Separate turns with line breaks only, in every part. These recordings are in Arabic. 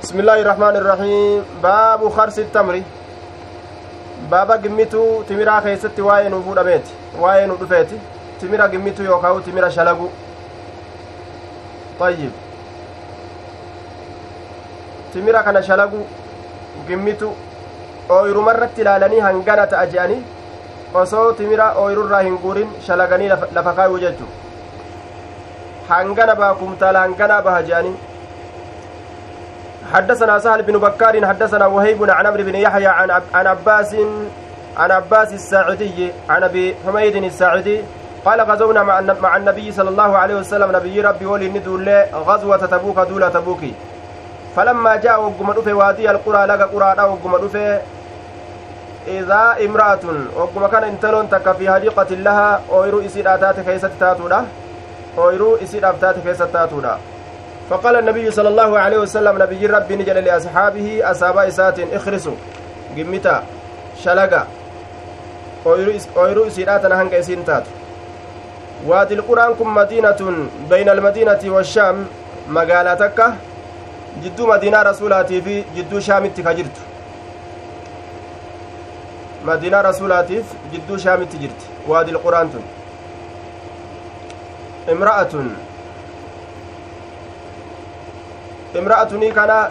بسم الله الرحمن الرحيم باب خرس التمر baaba gimmituu timiraa keessatti waa'ee nu fuudhameeti waa'ee nu dhufeeti timira gimmituu yookaan timira shalagu tayyib timira kana shalagu gimmitu ooyirumarratti ilaalanii hangana ta'a je'anii osoo timira ooyirurraa hin guurin shalaganii lafa kaayuu jechu hangana baha kumtaala hanganaa baha je'anii حدثنا سهل بن بكار حدثنا وهيب عن عمرو بن يحيى عن عن عباس عن عباس الساعدي عن أبي حميد الساعدي قال غزونا مع مع النبي صلى الله عليه وسلم نبي ربي ولي ندول غزوة تبوك دولة تبوكي فلما جاء وقم دفه وادي القرى لقى قرى وقم دفه إذا امرأة وقم كان انتلون تك في حديقة لها أويرو إسيد آتات كيست تاتولا أويرو إسيد آتات كيست تاتولا فقال النبي صلى الله عليه وسلم نبي ربي نجل لأصحابه أصحاب إسات اخرسوا. قمتا شلقا أويرو إسيراتنا هنك إسين تاتو. وادي القرآن كن مدينة بين المدينة والشام مقالة تكة جدو مدينة رسولاتي في جدو شامت كجرت مدينة رسولاتي في جدو شامت جرت. وادي القرآن تن. امرأة imra'atunii kana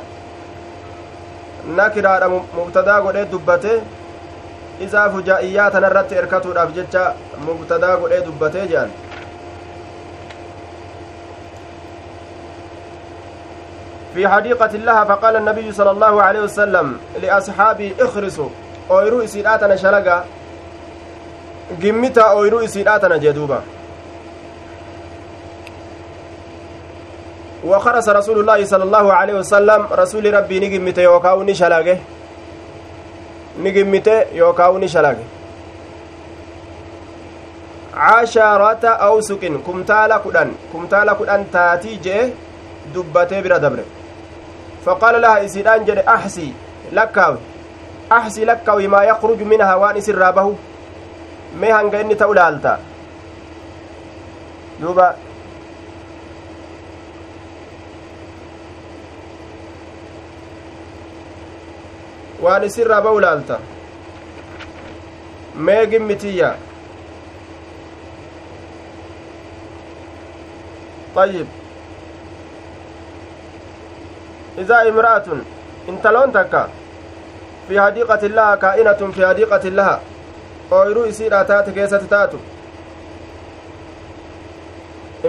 nakiraadha mubtadaa godhee dubbate isaa fujaa'iyyaa tanarratti erkatuudhaaf jecha mubtadaa godhee dubbatee jedhan في حديقة لها فقال النبي صلى الله عليه وسلم لأصحابي اخرسوا أويرو إسيراتنا شلقا قمتا أويرو إسيراتنا جدوبا وخرس رسول الله صلى الله عليه وسلم رسول ربي نجمت يوكاو نشلاقه نجمت يوكاو نشلاقه عشرة أوسق كمتالا كدن كمتالا كدن تاتي جه دبته برا دبره. فقال لها إسيدان جد أحسي لكاوي أحسي لكاوي ما يخرج منها وان سرابه. مهنغ إني تولالتا دوبا waan isirraa ba'u laalta meegin mitiyya طيب إذا امرأة انتلون تكا في حديقة لها كائنة في حديقة لها ooyiruu isiidha taate keessatti taatu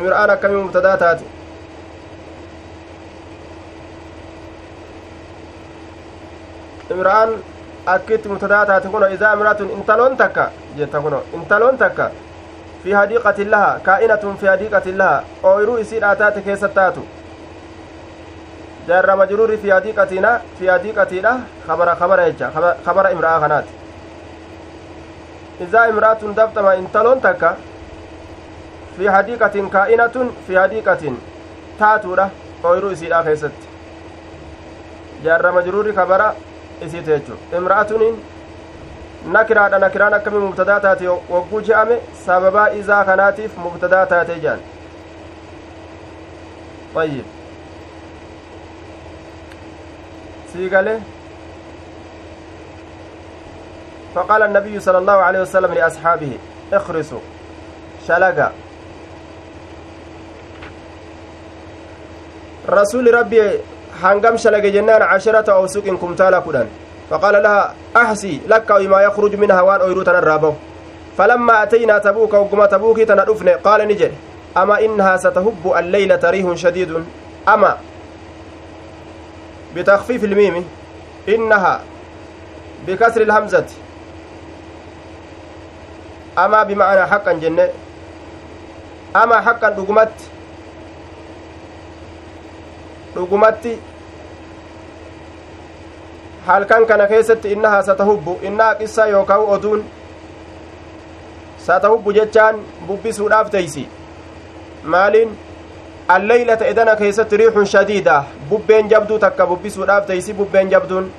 imra'aan akkamii mubtadaa taate imra'aan akkitti mubtadaa taate kuno idaa imra'atun intaloon takka jetta kuno intaloon takka fi hadiiqatin laha kaa'inatun fi hadiiqatin laha ooyiruu isiidha taate keessatti taatu jaarra majruuri fi hadiiqatiina fi hadiiqatiidha kabara kabara jecha kabara imra'aa kanaati izaa imra'atun dabxama intaloon takka fi hadiiqatin kaa'inatun fi hadiiqatin taatuudha ooyiruu isiidha keessatti jaarra majruuri kabara isiite jechu imra'atuniin nakiraadha nakiraan akkamii mubtadaa taate wagguu je'ame sababaa izaa kanaatiif mubtadaa taate jedhan ayyib سيقاله فقال النبي صلى الله عليه وسلم لأصحابه اخرسوا شلقا رسول ربي هنقم شلق جنان عشرة أو سوق كمتالا كدان فقال لها أحسي لك وما يخرج منها وان أيروتنا الرابو فلما أتينا تبوك وقم تبوك تندفن قال نجد أما إنها ستهب الليلة ريح شديد أما بتخفيف الميم إنها بكسر الهمزة أما بمعنى حقا جنة أما حقا دقمت dhugumatti halkan kana keessatti innahaa satahubbu innaa qissaa yookaan oduun satahubbu jechaan bubbisuudhaaf teeysi maaliin alleeylata edana keessatti riixun shadiida bubbeen jabduu takka bubbisuudhaaf teeysi bubbeen jabduun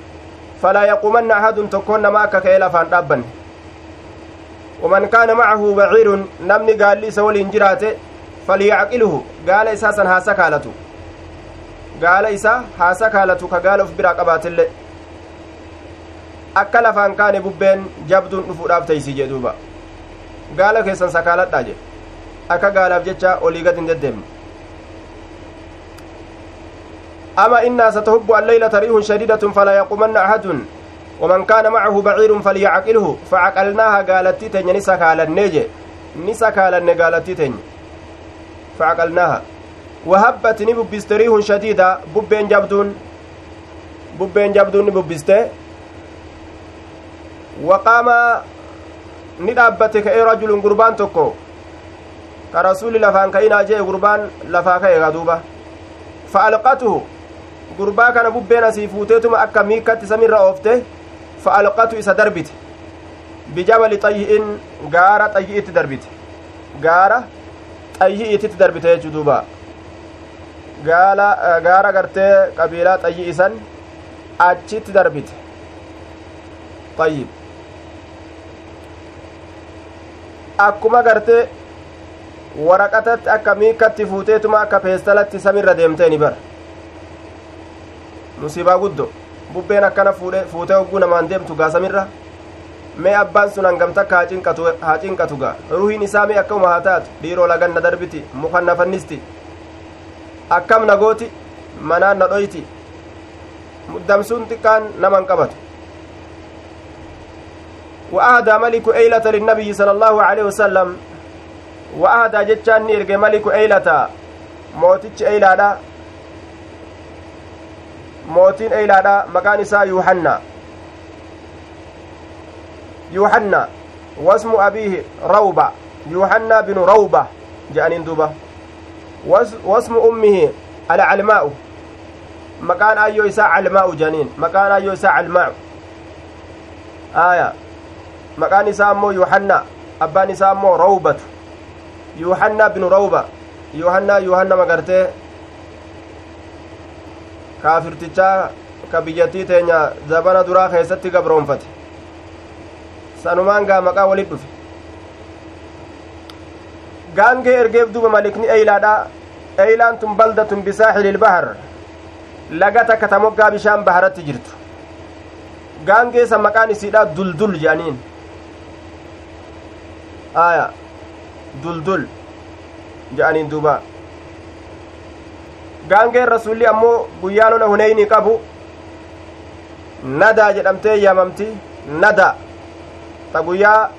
falaa yaquumanna ahadun tokkoon nama akka ka'ee lafaan dhaabbanne waman kaana macahu baciirun namni gaalli isa waliin jiraate falyacqiluhu gaala isaa san haa sakaalatu gaala isaa haa sakaalatu ka gaala uf biraa qabaatillee akka lafaan kaane bubbeen jabduun dhufuudhaaf teeysii jee duuba. Gaala keessan sakaaladhaa jedhe akka gaalaaf jecha olii gad hin deddeemne أما إنا ستهب الليلة ريح شديدة فلا يقومن أحد ومن كان معه بعير فليعقله فعقلناها قالت تتني نسكال النجي نسكال قالت تتني فعقلناها وهبت نببست ريح شديدة ببين جبدون وقام ندابت كأي رجل قربان تكو كرسول لفان كينا جاء قربان لفا كي غدوبة فألقته gurbaa kana bubbeen asii fuuteetuma akka miikkatti samirra oofte fa'alqatu isa darbite bijabali xayyi'in gaara xayyi'itti darbite gaara xayyi'iititti darbite jechuu duuba gaara gartee qabiilaa xayyi'isan achitti darbite xayyib akkuma gartee waraqatatti akka miikkatti fuuteetuma akka peestalatti samirra deemteeni bara musiibaa guddo bubbeen akkana fuutee hogguu namaan deemtu gaasamirra mee abbaan sun hangam takka haa cinqatu gaa ruhiin isaa mee akkuma haa taatu dhiiroo laganna darbiti mukan nafannisti akkam nagooti manaan na dhoyti muddamsuun xiqqaan naman qabatu وأهدى ملك أيلة للنبي صلى الله عليه وسلم وأهدى جتشان إرجع ملك أيلة موتش أيلة mootiin eylaadha maqaan isaa yuuhanna yuuhanna wasmu abiihi rawba yuuhanna binu rawba je'aniin duuba wasmu ummihi alcalmaa'u maqaan ayyoo isaa calmaa'u janiin maqaan ayyoo isaa calmaa'u aya maqaan isaa ammoo yuuhanna abbaan isaa ammoo rawbatu yuuhanna binu rawba yuuhanna yuuhanna magartee kaafirtichaa ka biyyattii teenya zabana duraa keessatti gabroonfate sanumaan gaa maqaa walit dhufe gaangee ergeef duba malikni eeylaadha eeylaan tun baldatun bisaaxili ilbahar laga takka ta moggaa bishaan baharatti jirtu gaangee san maqaan isiidha duldul jedhaniin aya duldul jedhaniin duuba gaangeen rasulli ammoo guyyaa lola huneyni qabu nadaa jedhamtee yaamamti nada ta guyyaa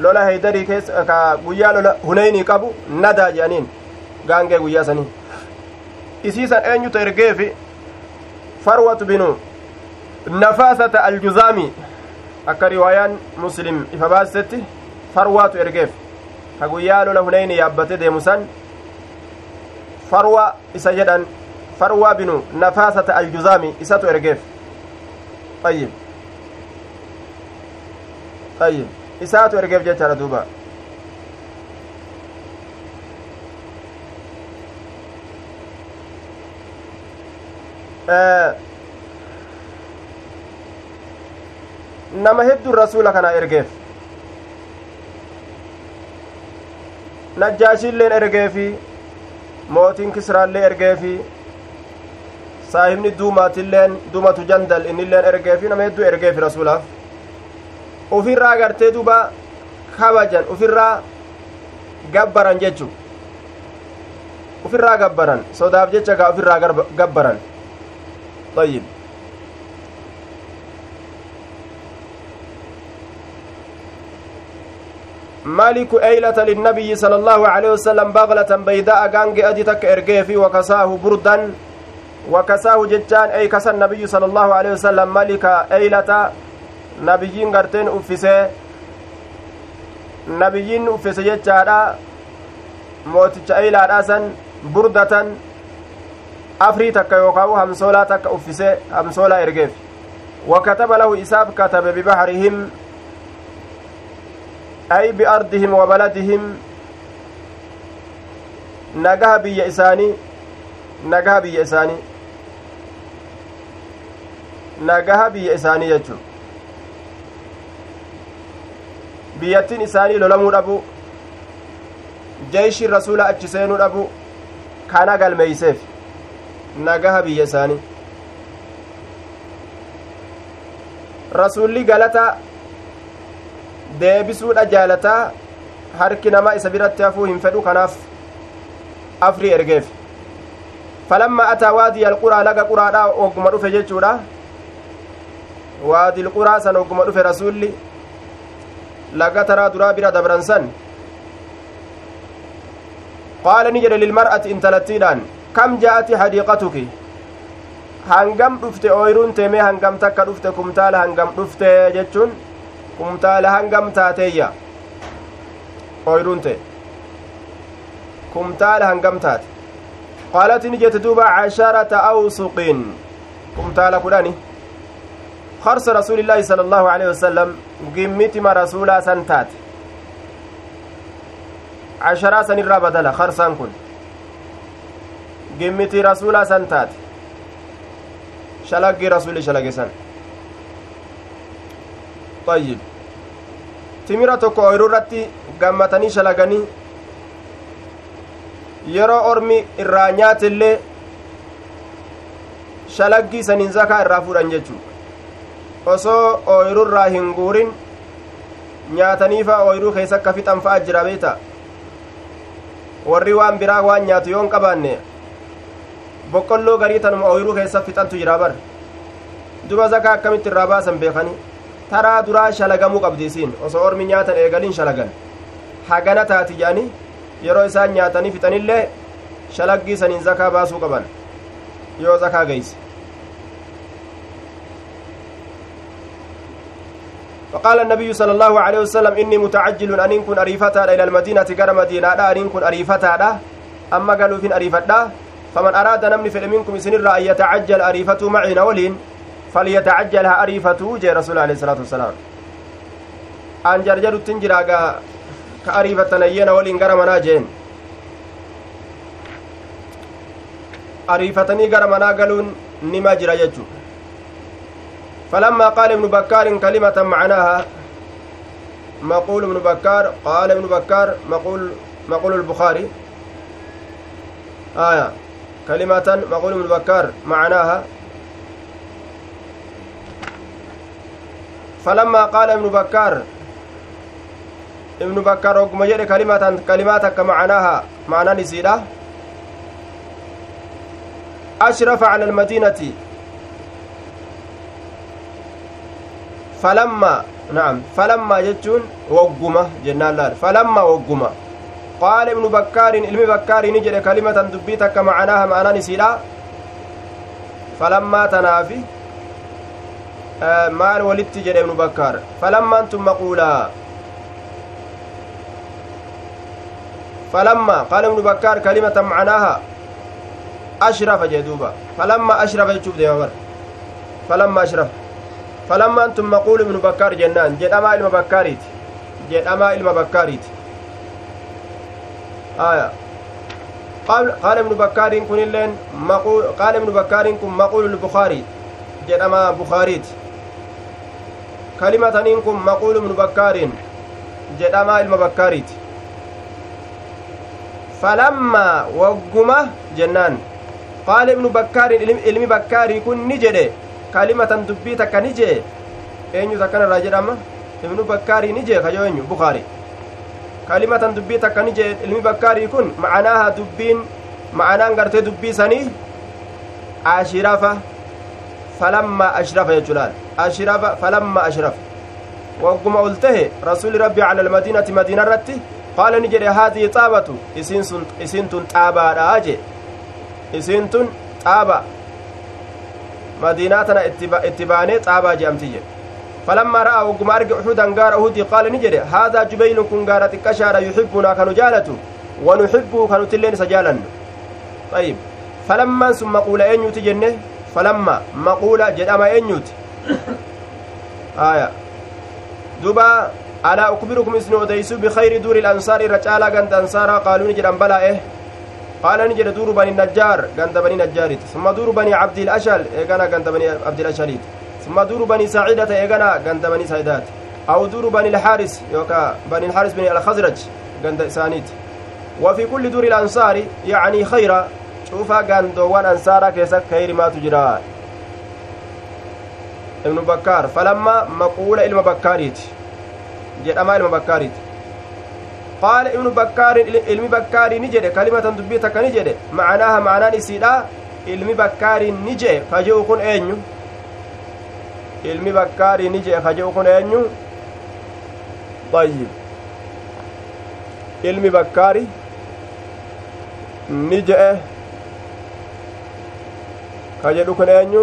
lola heydarii keessa ka guyyaa lola huneyni qabu nadaa jedhaniin gaangee guyyaa sanii isiisan eenyuta ergeefi farwatu binu nafaasata aljuzaami akka riwaayaan muslim ifa baasetti farwaatu ergeef ka guyyaa lola huneyni yaabbate deemu san farwa isa jedhan farwa binu nafaasata aljuzaami isatu ergeef ayyib ayyib isaatu ergeef jechaadha duuba nama hedduu rasuula kana ergeef najjaashiilleen ergeefi mootiin kisraallee ergeefi saahibni duumaatilleen duumatu jandal innilleen ergeefi nama hedduu ergeefi rasuulaaf ufirraa gartee duba kabajan ufirraa gabbaran jechu ufirraa gabbaran sodaaf jecha gaa ufirraa gabbaran طيب مالك أيلة للنبي صلى الله عليه وسلم بغلة بيداء غانج أدي تك إرجيفي وكساه بردا وكساه جتان أي كسى النبي صلى الله عليه وسلم ملك أيلة نبيين غرتين أفسه نبيين أفسه جتادا موتش أيلة أسن بردة afrii takka yookaan hamsoolaa takka uffisee hamsoolaa ergeef wakataba lahu isaaf katabe bibaharihim ay biardihim wa baladihim nagaha biyya isaanii nagaha biyya isaanii nagaha biyya isaanii jechu biyyattiin isaanii lolamuu dhabu jeeshi rasuula achi seenuu dhabu kana galmeeyseef nagaha biyya isaanii rasulli galata deebisuudha jaalataa harki namaa isa biratti hafuu hin fedhu kanaaf afrii ergeef falamma ataa waadiya alquraa laga quraadha ogguma dhufe jechuudha waadi lquraa san ogguma dhufe rasulli laga taraa duraa bira dabran san qaala ni jedhe lilmar'ati intalattiidhaan kam ja'ati hadiiqatuki hangam dhufte ooyruun teemee hangam takka dhufte kumtaala hangam dhufte jechuun kumtaala hangam taateeyya ooyruun ta'e kumtaala hangam taate qaalati ni jette duuba casharata awsuqin kumtaala kudhani harsa rasuulillaahi sala allaahu aleyhi wasalam gimmitima rasuulaa san taate casharaa san irraa badala harsaan kun gimmiti rasuulaa san taate shalaggii rasuli shalage san ayyib timira tokko oyiruu irratti gammatanii shalaganii yeroo ormi irraa nyaatillee shalaggii saniin zakaa irraa fuudhan jechuu osoo ooyiruu irraa hin guurin nyaataniifa ooyiruu keessa akka fixan fa'a jira beeta warri waan biraa waan nyaatu yoon qabaanne boqqolloo garii tanuma ooyiruu keessa fixantu jira bar duba zakaa akkamitti irraa baasan beekanii taraa duraa shalagamuu qabdi isiin osoo ormi nyaatan eegaliin shalagan hagana taati jedhanii yeroo isaan nyaatanii fixanillee shalaggii saniin zakaa baasuu qaban yoo zakaa geeyse فقال النبي صلى الله عليه وسلم إني متعجل أن كن أريفتا إلى المدينة غير مدينة أن كن أريفتا أما قالوا فين أريفتا فمن أراد نمني في منكم سنر أن يتعجل أريفته معي نولين فليتعجلها أريفته جاء رسول الله عليه الصلاة والسلام. أن جرجر التنجر كأريفة نيين ولين غرمنا جين. أريفتني غرمنا قالون نما جرى يجو فلما قال ابن بكار كلمة معناها مقول ابن بكار قال ابن بكار مقول مقول البخاري. آية. كلمة مقول ابن بكار معناها فلما قال ابن بكار ابن بكار وقم جري كلمة كلمات كمعناها معنى نسيرة أشرف على المدينة. فلما نعم فلما جتون وقمة جنان فلما وقمة قال ابن بكار علم بكار نجد كلمة دبيتك معناها معنى نسيرة. فلما تنافي آه مال ولدت جد ابن بكار فلما أنتم مقولا. فلما قال ابن بكار كلمة معناها أشرف جدوبا فلما أشرف يشوف ديما فلما أشرف. فلما أنتم مقول ابن بكار جنان. جد أما علم بكاريت. جد أما علم بكاريت. آية. قال قال ابن بكار كن اللين مقول قال ابن بكار كن مقول بخاريت كلمة إنكم مقول ابن بكار جد أما علم بكاريت فلما وقمه جنان قال ابن بكار علم بكاري كن نجده كلمة دبي تك نجي eenyu takkana irraa jedhama ibnu bakkaarii ni jee kajo eenyu bukaari kalimatan dubbii takka ni jee ilmi bakkaarii kun macanaaha dubbiin macanaan gartee dubbii sanii ashirafa falamma ashrafa jechuudhaan ashrafa falamma ashrafa wagguma ol tahe rasuli rabbi cala almadiinati madiina irratti qaala ni jedhe haadii xaabatu isiin tun xaabaadha jee isiin tun xaaba madiinaa tana itti baanee xaabaa je'amti jedhe فلما رأى وقم أرجع أحدا غار أهدي قال نجري هذا جبين كن غارة كشار يحبنا كانوا جالته ونحبه كانوا تلين سجالا طيب فلما ثم قول أن يتجنه فلما مقولة جدما أن يت آية. دوبا ألا أخبركم إسن أديسو بخير دور الأنصار رجالا غند أنصارا؟ قالوا نجد أنبلا إيه؟ قال نجد دور بني النجار غند بني نجاريت ثم دور بني عبد الأشل إيه كان غند بني عبد الأشليت. ثم دور بني ساعدة إيغانا غند بني سعيدات. أو دور بني الحارس يوكا بني الحارس بني الخزرج غند إسانيت وفي كل دور الأنصار يعني خيرا cufa gandoowwan ansaaraa keessatti kayrimaatu jira ibnu bakkaar falamma maquula ilma bakkaariiti jedhamaa ilma bakkaariiti qaala ibnu bakkaarin ilmi bakkaarii ni jedhe kalimatan dubbii takka ni jedhe macanaaha maanaan isiidha ilmi bakkaarii ni jedhe ka je'u kun eenyu ilmi bakkaarii ni jedhe ka je'u kun eenyu ayyib ilmi bakkaari ni jedhe ka jedhu kun eenyu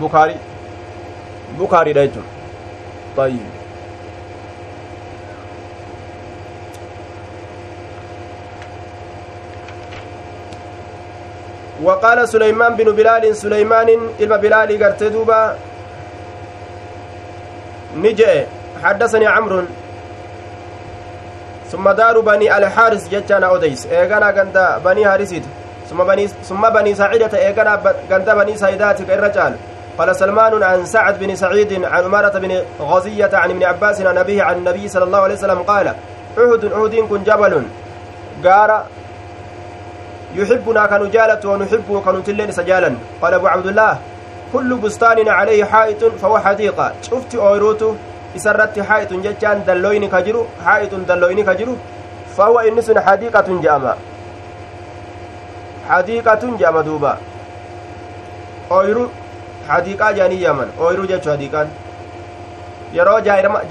bukaari. Bukaariidha jechuun طيب وقال سليمان بن بلال سليمان إلما بلال قرت دوبا نجأ حدثني عمرو ثم دار بني الحارس جتانا أوديس. إيغانا غندا بني حارسيت ثم بني ثم بني سعيدة. إيغانا غندا بني سعيدات الرجال قال سلمان عن سعد بن سعيد عن أمارة بن غزية عن ابن عباس عن أبيه عن النبي صلى الله عليه وسلم قال أهد أهد كن جبل. قال يحبنا كانوا جالت ونحبه كانوا تلين سجالا. قال أبو عبد الله كل بستان عليه حائط فهو حديقة. شفت أويروتو؟ Isarratti haa'itun jechaan dalloyni ka jiru haa'itun dalloyni ka jiru fahuwa inni sun hadiiqatun je'ama hadiiqatun je'ama duuba ooyru hadiiqaa je'anii yaman ooyru jechu hadiiqaan yeroo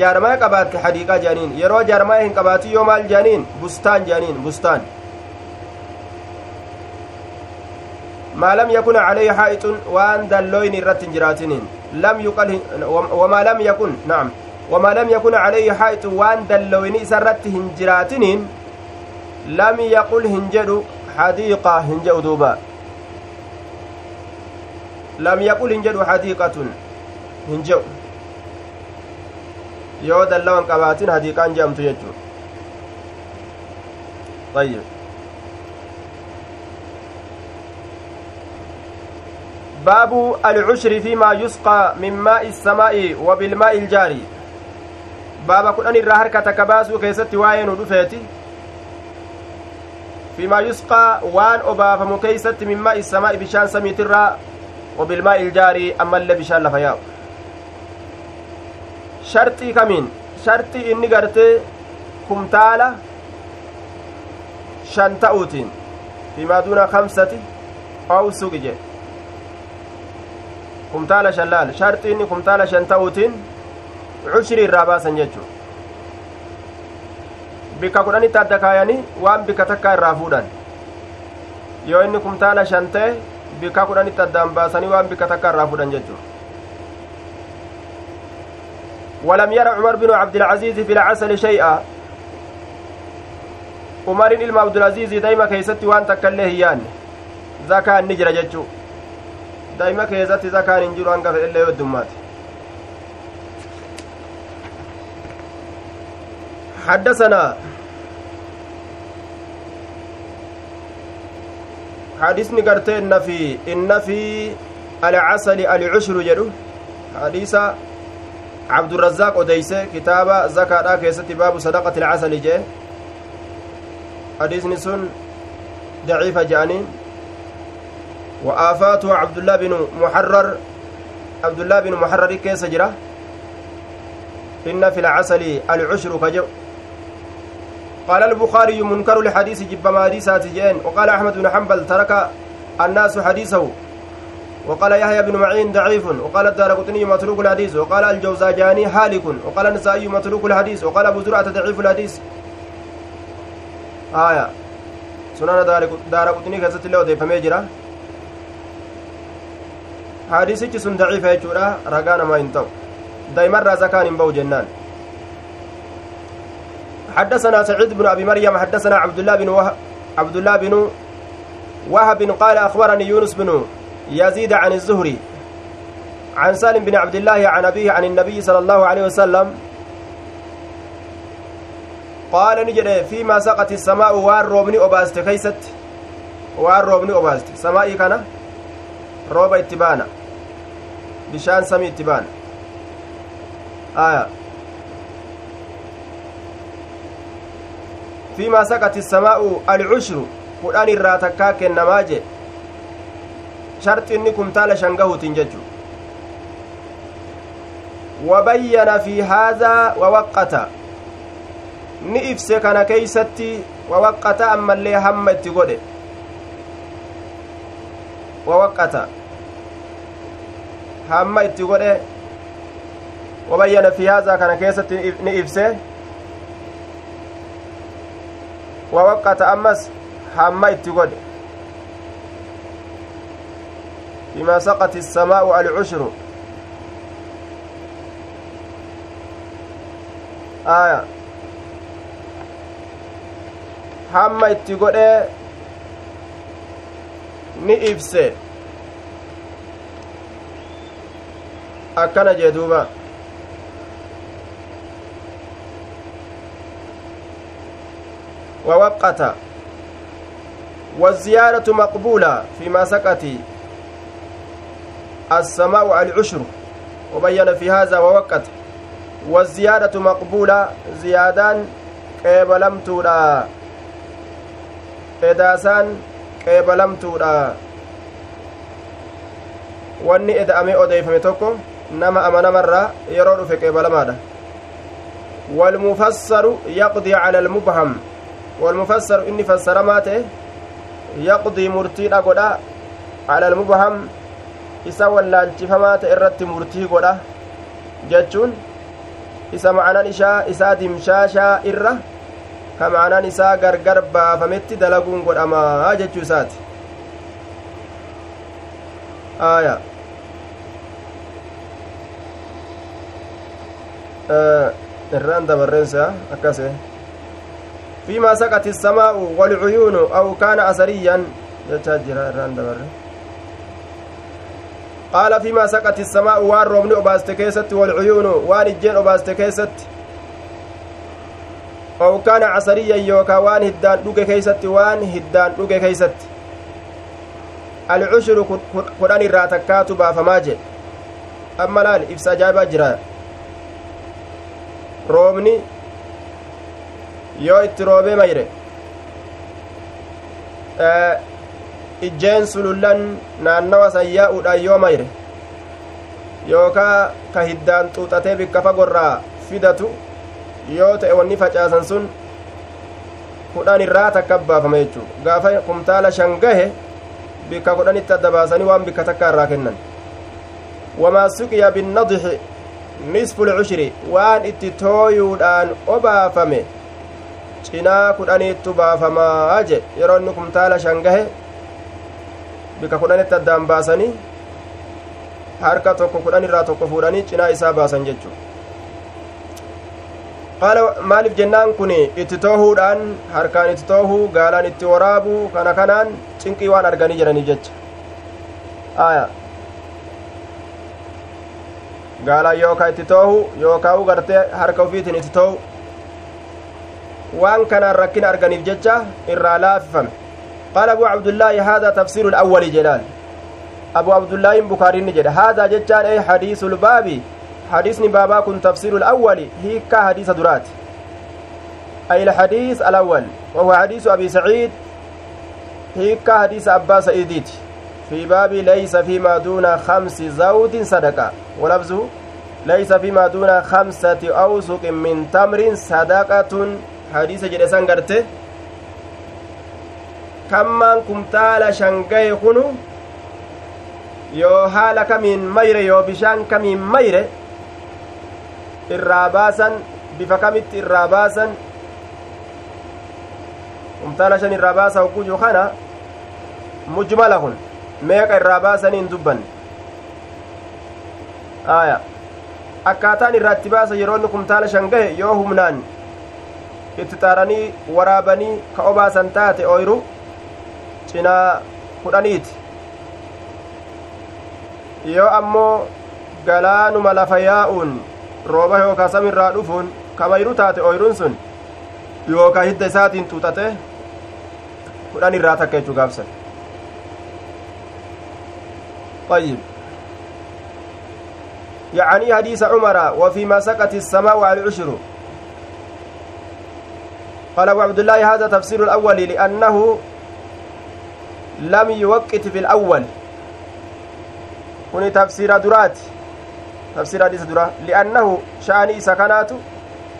jaarmaa qabaatte hadiiqaa je'aniin yeroo jaarmaa hin qabaatu yoo maal je'aniin bustaan je'aniin bustaan maa lam yakun calayhi haa'ixun waan dalloyni irratti hin jiraatiniin lam yuqal wamaa lam yakun nacam waan dalloyni isa irratti hin jiraatiniin lam yaqul hin jedhu hadiiqa hin jedhu duuba lam yaqul hin jedhu hadiiqatun hin jedhu yoo dallawan qabaatin hadiiqaan jedhamtu jechuu طيب باب العشر فيما يسقى من ماء السماء وبالماء الجاري baaba kudhan irraa harka takka baasuu keessatti waa'ee nu dhufeeti fiimaa yusqaa waan obaafamu keeysatti mimmaa issamaa'i bishaan samiitirraa wabilmaa iljaarii ammallee bishaan lafa yaa'u sharxii kamiin sharxii inni gartee kumtaala shan ta'uutiin fiimaa duuna kamsati aw suqi jedhe kumtaala shan laal sharxii inni kumtaala shan ta'uutiin cushrii irraa baasan jechuu bikka kudhanitti adda kaayanii waan bikka takkaa irraa fuudhan yoo inni kumtaala shan ta'e bikka kudhanitti addaan baasanii waan bikka takkaa irraa fuudhan jechuu ولم ير عمر بن عبد العزيز في العسل شيئا عمر ilma abdulعزيز daa'ima keeysatti waan takka illee hin yaanne zakaan ni jira jechuu daa'ima keessatti zakaan hin jiru hanga yoo heddummaate حدثنا حديثني قرتي إن في إن في العسل العشر جدو. حديث عبد الرزاق أديس كتاب زكاة كيست باب صدقة العسل جي حديثني سن ضعيفة جانين وآفاته عبد الله بن محرر عبد الله بن محرر كيس جرا. إن في العسل العشر كجو. قال البخاري منكر الحديث جب ما حديثات جين. وقال أحمد بن حنبل ترك الناس حديثه. وقال يحيى بن معين ضعيف. وقال الدار قطني متروك الحديث. وقال الجوزاجاني هالك وقال النسائي متروك الحديث. وقال أبو زرعة ضعيف الحديث. آية. سنن دار قطني كذت الله وديفمي جرا حديثك سن ضعيف يجورا رقانا ما ينتو. دايما رازقان ينبو جنان. حدثنا سعيد بن أبي مريم حدثنا عبد الله بن وهب عبد الله بن وهب قال أخبرني يونس بن يزيد عن الزهري عن سالم بن عبد الله عن أبيه عن النبي صلى الله عليه وسلم قال نجد فيما سقت السماء وان روبني أوباست كيست وان روبني أوباست. سمائي كان روب اتبانا بشان سمي اتبانا. آية. Fiimaa saqati samaa'u alcushru kudhan irraa takkaa kennamaa jee. Sharxinni kumtaala shan gahuutiin jechu wabayyana fi haadhaa wawaqqata ni ifse kana keeysatti wawaqqata ammallee hamma itti godhe. Wawaqqata hamma itti godhe. Wabayyana fi haadhaa kana keessatti ni ibse ammas hamma itti godhe بما سقت السماء العشر آية ni ibse akkana jee duuba ووقت. والزيادة مقبولة فيما سكت السماء العشر وبين في هذا ووقت. والزيادة مقبولة زيادان قبلمتودا edaasaan qeebalamtuudha wanni eda'amee odeeyfame tokko nama amanamarraa yeroo dhufe qeebalamaadha والمفسر يقضي على المبهم. والمفسر إني فسر ماته يقضي مرتي أقودا على المبهم isa wallaalchifamaa ta'e irratti murtii godha jechuun isa ma'anaan ishaa isaa dimshaashaa irra ka ma'anaan isaa gargar baafametti dalaguun godhamaa jechuu isaati aya irraan dabarreensa akkase saqati الsamaa'u walcuyuunu aw kaana asariyyan jechaa jira irraan dabarre qaala fiimaa saqati الsamaa'u waan roobni obaaste keessatti walcuyuunu waan ijjeen obaaste keessatti aw kaana casariyyan yookaa waan hiddaan dhuge keeysatti waan hiddaan dhuge keeysatti alcushuru kudhan irraa takkaatu baafamaa jedhe amma laal ibsa ajaa'ibaa jira roobni yoo itti roobee mayre ijjeen sulullan naannawa sayyaa'uudhaan yoo mayre yookaa ka hiddaan xuuxatee bikka fagorraa fidatu yoo ta'e wanni facaasan sun kudhan irraa takka baafama jechuu gaafa kumtaala shan gahe bikka kudhanitti adda baasanii waan bikka takka irraa kennan wamaa suqiya binnadixi nisfu lcushri waan itti tooyuudhaan obaafame cinaa kudhaniittu baafamaa je yeroo inni kumtaala shan gahe bikka kudhanitti addaan baasanii harka tokko kudhan irraa tokko fuudhanii cinaa isaa baasan jechuu qaala maaliif jennaan kun itti toohuudhaan harkaan itti toohuu gaalaan itti waraabuu kana kanaan cinqii waan arganii jiranii jecha aya gaalaan yookaa itti toohu yookaa u gartee harka ufiitiin itti toohu waan kanaan rakkina arganiif jecha irraa laafifame qaala abu cabdullaahi haadaa tafsiiru alawwali jedhaan abu abdullaahin bukaariinni jedhe haadaa jechaan ey hadiisu lbaabi حديثني بابا كن تفسير الأول هي كحديث درات أي الحديث الأول وهو حديث أبي سعيد هي كحديث أبا سعيد في باب ليس فيما دون خمس زود صدقة ولفظه ليس فيما دون خمسة أوسق من تمر صدقة حديث جلسان قرته kammaan kumtaala shangaye kunu yoo haala kamiin mayre yoo bishaan kamiin mayre irraa baasan bifa kamitti irraa baasan kumtaala shan irraa baasa hogguu kana mujmala kun meeqa irraa baasaniin dubbanne aya akkaataan irraa itti baasa yeroo inni kumtaala shan gahe yoo humnaan itti xaaranii waraabanii ka obaasan taate oyru cinaa kudhaniiti yoo ammoo galaanuma lafa yaa'uun rooba yookaa samirraa dhufuun kamayru taate oyruun sun yookaa hidda isaatiin xuuxate kudhan irraa takka jechuu gaabsan طيب يعني حديث عمر وفيما سقت السماء العشر قال أبو عبد الله هذا تفسير الأول لأنه لم يوقت في الأول كوني تفسير درات تفسير حديث درا لأنه شأني سكنات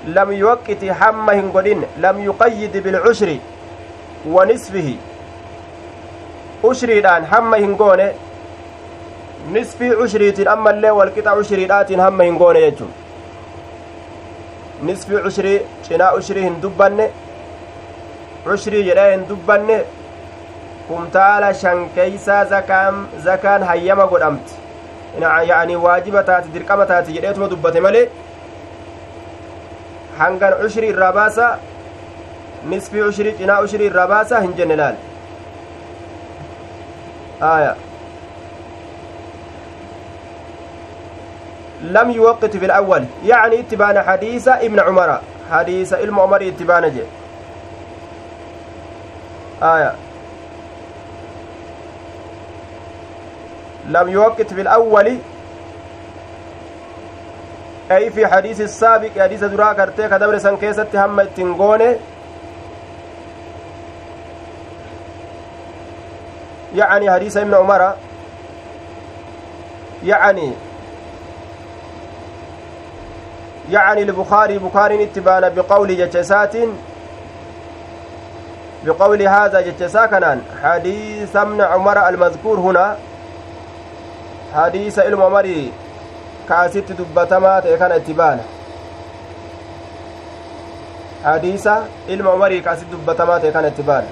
لم يوقت حم هنقلين لم يقيد بالعشر ونصفه hamma hin goone nisfii ushriitiin ammallee walqixa ushriidhaatiin hamma hin goone jechuun nisfii ushrii cinaa ushrii hin dubbanne ushrii jedhee hin dubbanne kumtaala shan keeysaa zakaan zakaan hayyama godhamti yaani waajiba taati dirqama taati jedheetuma dubbate malee hangan ushrii irraa baasa nisfii ushrii cinaa ushrii irraa baasa hin jenne laal آية لم يوقت في الأول يعني اتبان حديث ابن عمر حديث علم عمر اتبان جي آية. لم يوقت في الأول. أي في حديث السابق حديث درا كرتي كدبر سن كيست هم يعني حديث ابن عمر. يعني يعني البخاري بخاري اتبان بقول جتسات بقول هذا جتسا كنان حديث ابن عمر المذكور هنا حديث علم عمر كاسيت دبتمات كان اتبان حديث علم عمر كاسيت دبتمات كان اتبان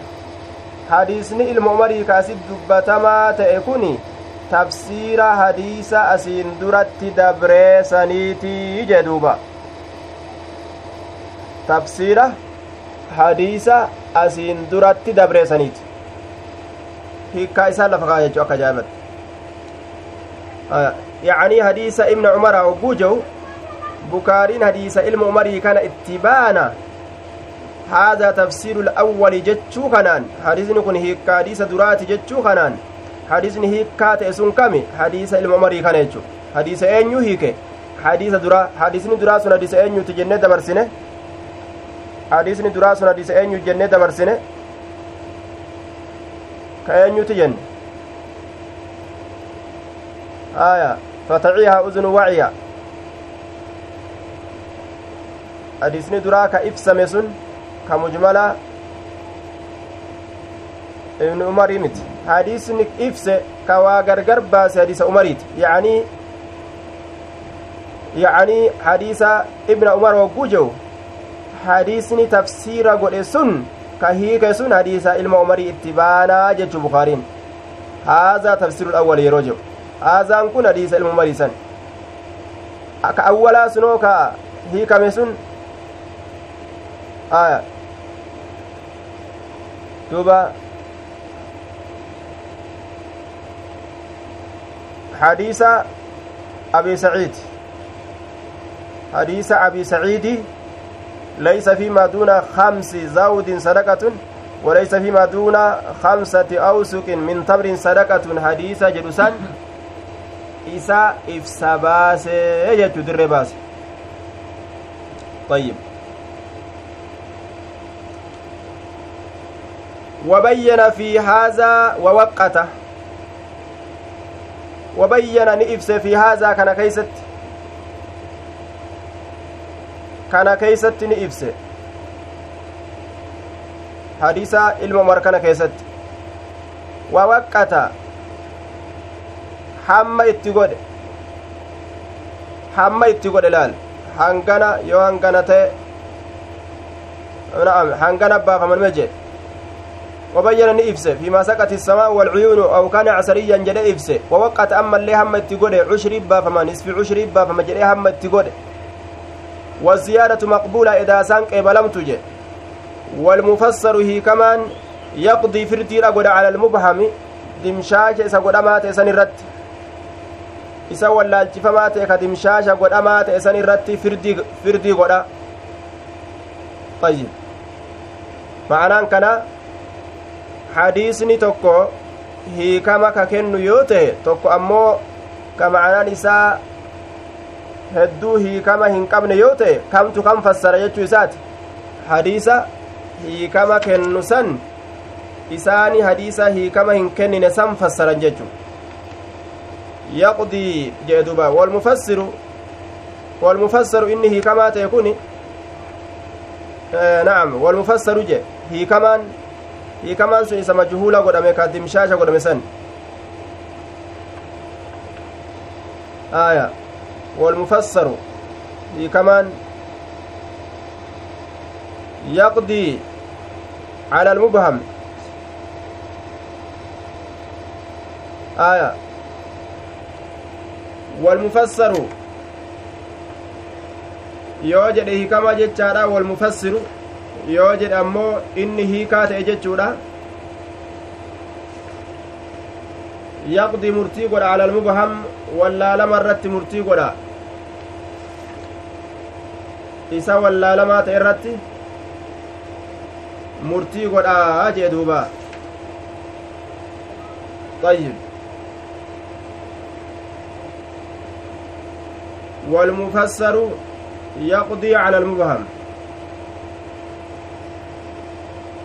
hadiisni ilma umarii kaasit dubbatamaa ta'e kun tafsiira hadiisa asiin duratti dabree saniitii jee duuba tafsiira hadiisa asiin duratti dabree saniiti. Hiikkaa isaan lafa kaa jechuu akka jaabate yacanii hadiisa ibna umaraa hogguu jehu bukaariin hadiisa ilma umarii kana itti baana. تفسير الأول جتشو خنان حديثني كن هيك حديث دراتي جتشو خنان حديثني هيك كات اسون كمي حديث الممري كان يجو حديث أنيو هيك حديث درا حديثني درا سن حديث أنيو تجنة دبرسنه حديثني درا سن حديث أنيو جنة دبرسنه كأنيو تجن آية فتعيها أذن وعيا حديثني درا كإفسم سن ka mujmala ibnu umarii miti hadiisni ibse ka waa gargar baase hadiisa umariiti yacanii yacanii hadiisa ibna umar wogguu jehu hadiisni tafsiira godhe sun ka hiike sun hadiisa ilma umarii itti baanaa jechu bukaariin haazaa tafsiirul awwal yeroo jehu haazaan kun hadiisa ilma umarii san ka awwalaa sunoo ka hiikame sun aya duuba حديث أبي سعيد حديث أبي سعيد ليس فيما دون خمس زود صدقة وليس فيما دون خمسة أوسق من تمر صدقة حديث جلسان إسا إفساباس يجد الرباس طيب. وبين في هذا ووقته. وبين نئفس في هذا كان كيست. كان كيست نئفس حديث علم مركنا كيست ووقت hamma itti godhe. Hamma itti godhe laal. Hangana yoo hangana ta'e hangana baafaman jedhe. وبين نئفس فيما سقط السماء والعيون أو كان عسريا جد إفس ووقت أما اللي هم التقود عشر با فما نصف عشر با فما جد هم التقود والزيادة مقبولة إذا سانك إبلم تجي والمفسر هي كمان يقضي فردي رقود على المبهم isa godhamaa ta'e san irratti isa wallaalchifamaa ta'e ka dimshaasha godhamaa ta'e san irratti firdii godha ayyib ma'anaan kana hadiisni tokko hiikama ka kennu yoo ta'e tokko ammoo ka ma'anaan isaa hedduu hiikama hin qabne yoo ta'e kamtu kan fassara jechuu isaati hadiisa hiikama kennu san isaani hadiisa hiikama hin kennine san fassaran jechu yaqdii jee duba walmufassiru walmufassaru inni hiikamaa ta'e kun na'am walmufassaru je hiikamaan hiikamaan sun isa majhuula godhame ka dimshaasha godhame san aya walmufassaru hiikamaan يقضي على المبهم آية والمفسر mufassiru yoo jedhe ammoo inni hiikaa ta'e jechuudha yaqdi murtii godha alal mubham irratti murtii godha isa wallaalamaa ta'e irratti murtii godhaa jee duuba طيب والمفسر يقضي على المبهم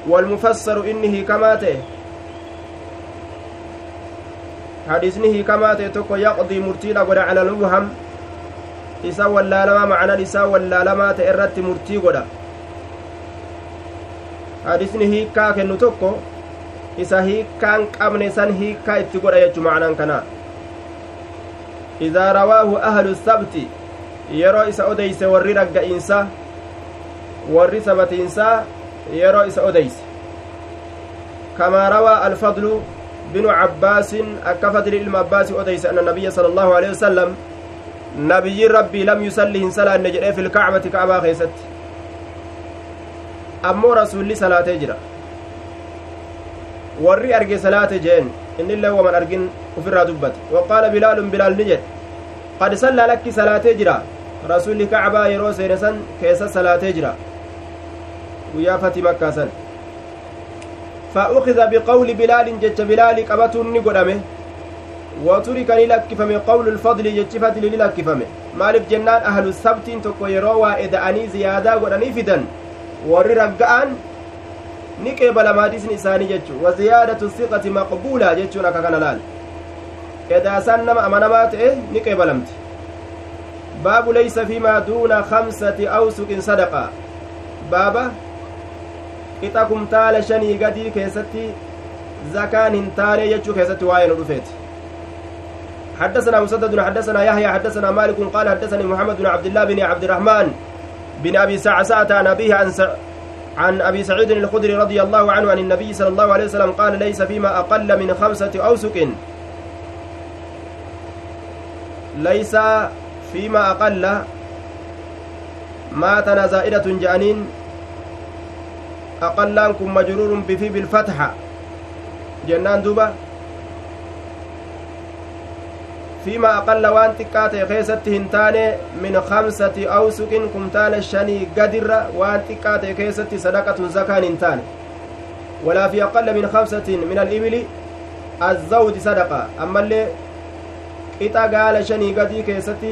والمفسر إنه كماته hadiisni hiikamaa ta'e tokko yaqdii murtiidha godha calal muham isa wallaalamaa macnan isaa wallaalamaa ta'e irratti murtii godha. Hadiisni hiikkaa kennu tokko isa hiikkaan qabne san hiikkaa itti godha jechu macnan kana. Idaa rawaahu ahlu sabti yeroo isa odeyse warri ragga'iinsa warri sabatiinsaa yeroo isa odeyse. Kamaa rawaa alfadlu fadli ilma abbaasi odeyse anna nabiyya sala allahu alehi wasalam nabiyyiin rabbii lam yusalli hin salaanne jedhee fi lkacbati ka'abaa keessatti ammoo rasuulli salaatee jira warri arge salaate jeen innillee waman argin ufirraa dubbate waqaala bilaalun bilaal ni jedhe qad sallaa lakki salaatee jira rasuulli kacbaa yeroo seene san keessa salaatee jira guyyaa fati makkaa san فأخذ بقول بلال جج بلال قبة نقدمه وترك للكفم قول الفضل جج فضل للكفم مالف جنان أهل السبت تكو يروا إذا أني زيادة قدني فدن warri ragga'an ni qeebalama hadiisni isaanii jechuun waziyaadatu siqati maqbuulaa jechuun akka kana laal edaasaan nama amanamaa ta'e ni qeebalamti baabu leysa fiimaa duuna kamsati awsuqin sadaqaa baaba qixa kumtaala shanii gadii keessatti zakaan hin taane jechuu keessatti waa'ee nu dhufeeti. حدثنا مسدد حدثنا يحيى حدثنا مالك قال حدثني محمد بن عبد الله بن عبد الرحمن بن أبي سعسعة عن أبيه عن س... عن أبي سعيد الخدري رضي الله عنه عن النبي صلى الله عليه وسلم قال ليس فيما أقل من خمسة أوسك ليس فيما أقل ماتنا زائدة جانين أقلانكم مجرور بفي بالفتحة. جنان دوبا. فيما أقل وان تكاتي كيست هنتاني من خمسة أوسق كمتان شني قدر وان تكاتي كيست صدقة زكاة هنتاني ولا في أقل من خمسة من الإبل الزود صدقة. أما اللي إتا قال شني قدي كيست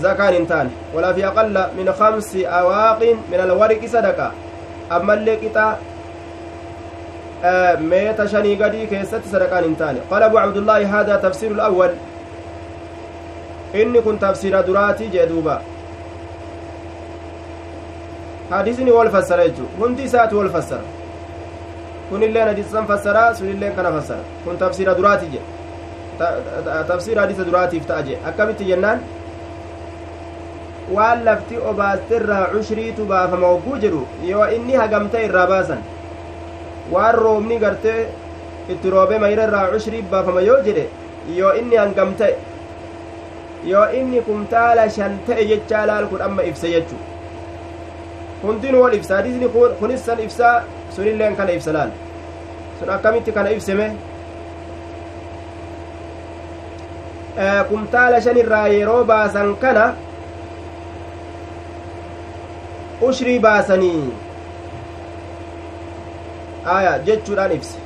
زكاة هنتاني ولا في أقل من خمس أواق من الورق صدقة. اللي إتا ميت شني قدي كيست صدقة هنتاني قال أبو عبد الله هذا تفسير الأول inni kun tafsiira duraatii jee duuba hadisni wal fassara jechu hundi isaati wal fassara kunilleen hadisan fassaraa sunilleen kana fassara kun tafsiira duraati je tafsiira hadisa duraatiif ta'a je akkamitti jennaan waan lafti obaastirraa cushriitu baafama hogguu jedhu yoo inni hagamta irraa baasan waan roobni gartee itti roobe mayra irraa cushrii baafama yoo jedhe yoo inni hangam ta'e yoo inni kumtaala shan ta'e jechaa laal kun amma ibse jechu hundinuu wal ibsa hadisni kunis san ibsaa sunilleen kana ibsa laal sun akkamitti kana ibseme kumtaala shan irraa yeroo baasan kana ushrii baasanii aya jechuudhaan ibse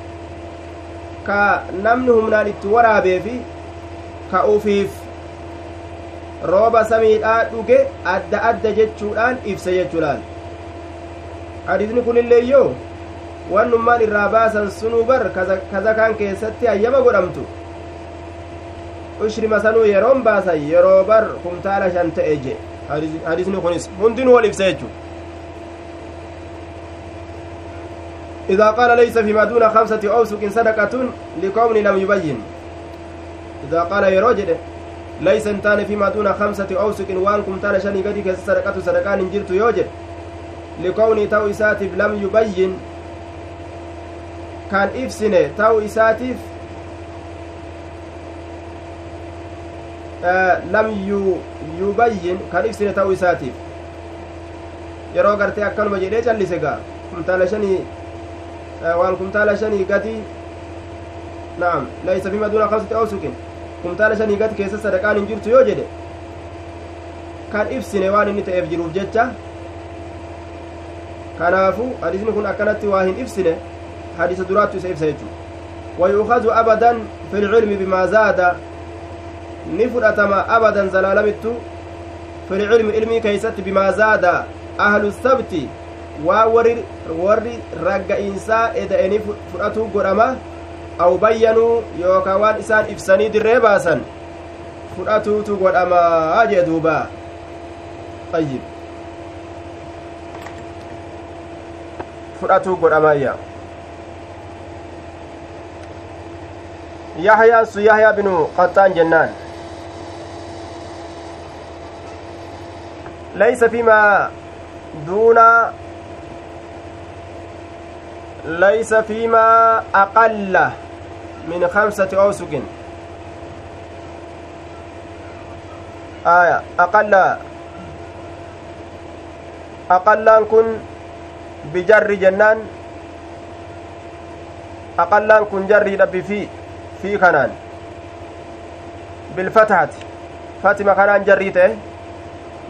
ka namni humnaan itti waraabeefi ka ufiif rooba samiidhaa dhuge adda adda jechuudhaan ibse jechuudhaan hadiisni kunilleeyyoo wannummaan irraa baasan sunuu bar kazakaan keessatti hayyama godhamtu ushrima sanuu yeroon baasan yeroo bar kumtaala shan ta'e je hadiisni kunis hundinuu wal ibsa jechu إذا قال ليس فيما دون خمسة أوسق صدقة لقوم لم يبين. إذا قال يروجد ليس انتان فيما دون خمسة أوسق وانكم تانا شني قدي كيس صدقة صدقان جرت يوجد. لكوني تو إساتف لم يبين. كان إفسنه تو إساتف آه لم يبين. كان إفسنه تو إساتف. yeroo gartee akkanuma jedhee callise gaa kumtaala naam laysa fima duuna kamsati awsuqin kumtaala shanii gati keessa sadaqaan hin jirtu yoo jedhe kan ibsine waan inni ta'eef jiruuf jecha kanaafu hadisni kun akkanatti waa hin ibsine hadisa duraattu isa ibsa jechu ويؤخذ أبدا في العلم بما زاد نفرتما أبدا زلالمت في العلم علمي كيست بما زاد أهل السبت waa warri ragga'iinsaa eda'anii fudhatuu godhama aw bayyanuu yookaan waan isaan ibsanii dirree baasan fudhatuutu godhamaa jee duuba. Ayyib fudhatuu godhamaayya yahyaan sun yahyaa binu qaxxaan jennaan. Laysa fimaa duuna ليس فيما أقل من خمسة أوسق آية أقل أقل كن بجر جنان أقل كن جر ربي في في كنان بالفتحة فاتمة كنان جريته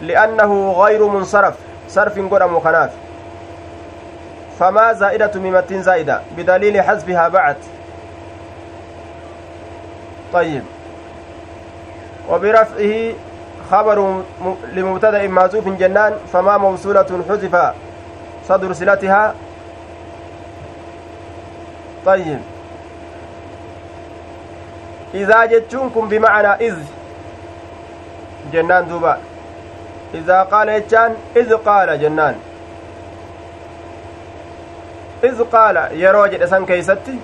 لأنه غير منصرف صرف قدم خناف. فما زائدة ميمة زائدة بدليل حذفها بعد. طيب. وبرفعه خبر لمبتدأ معزوف جنان فما موصولة حذف صدر صلتها. طيب. إذا جتشونكم بمعنى إذ. جنان دوبا. إذا قال يتشان إذ قال جنان. Iz qaala yeroo jedhe san keeysatti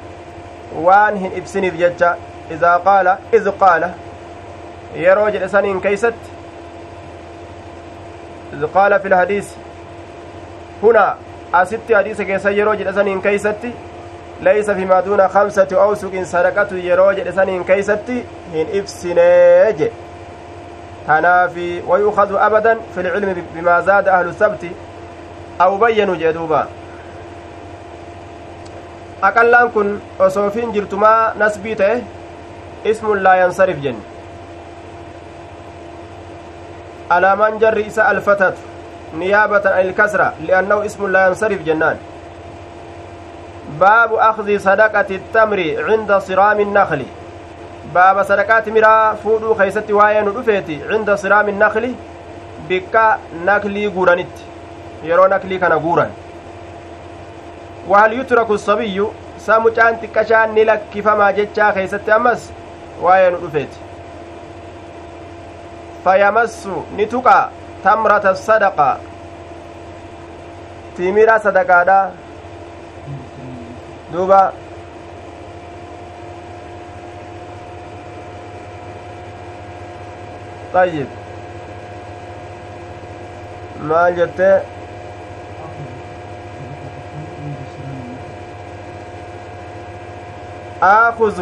waan hin ibsiniif jecha idaa qaala iz qaala yeroo jedhe saniin keeysatti iz qaala fi lhadiisi hunaa asitti hadiisa keessa yeroo jedhe saniin keeysatti laysa fimaa duuna kamsati awsuqin sadaqatu yeroo jedhe saniin keeysatti hin ibsinee je tanaafi wayukhadu abadan fi lcilmi bimaa zaada ahlu sabti aw bayyanu jee duuba aqallaan kun osoo fiin jirtumaa nasbii ta'e ismun laa yansarif jenne alaamaan jarri isa alfatatu niyaabatan an ilkasra li'annahu ismun laa yansarif jennaan baabu akhdii sadaqati tamri cinda siraami nakli baaba sadaqaa timiraa fuudhuu keeysatti waa'ee nu dhufeeti cinda siraami nakli bikka naklii guuranitti yeroo naklii kana guuran wahal yutraku sabiyyu saa mucaan xiqqashaan ni lakkifamaa jechaa keeysatti ammas waa'ee nu dhufeeti fayamassu ni tuqa tamrata sadaqa timira sadaqaadha duuba طيب maal jette آخذ.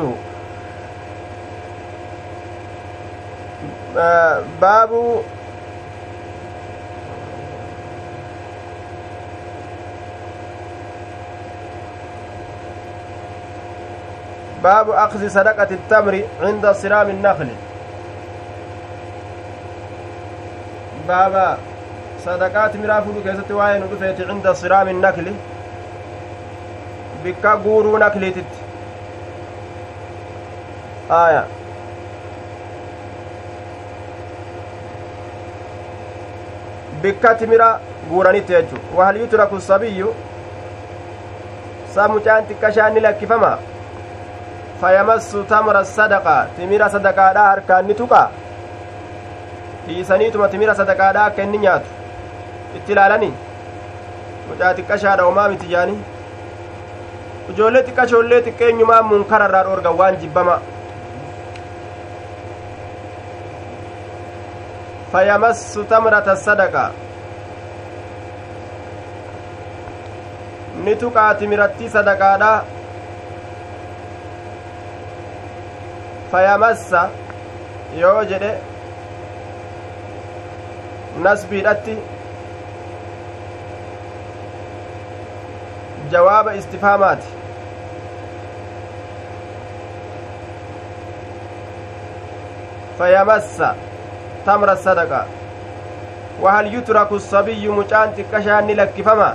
باب. باب أخذ صدقة التمر عند صرام النخل. باب صدقات مرافو كيست واين عند صرام النخل. بكا غورو نخلتت Ah, Aya. Bikka timira guuranitti jechuudha. Wahal yutraku sabiyyu. Sa mucaan xiqqashaan ni lakkifama. fayamassu tamra sadaqaa timira sadaqaadhaa harkaan ni dhiisaniituma timira sadaqaadhaa akka inni nyaatu. Itti ilaalani mucaa xiqqashaadha omaa miti jaani ijoollee xiqqashoollee xiqqeenyumaa munkararraa dhoorgan waan jibbama. Fayamassu tamrata sadaqa ni tuqaa timirattii sadaqaadha fayamassa yoo jedhe nasbiidhatti jawaaba istifaamaati fayamassa tamra sadaqa wahal yutraku sabiyyu mucaan xiqqashaan ni lakkifama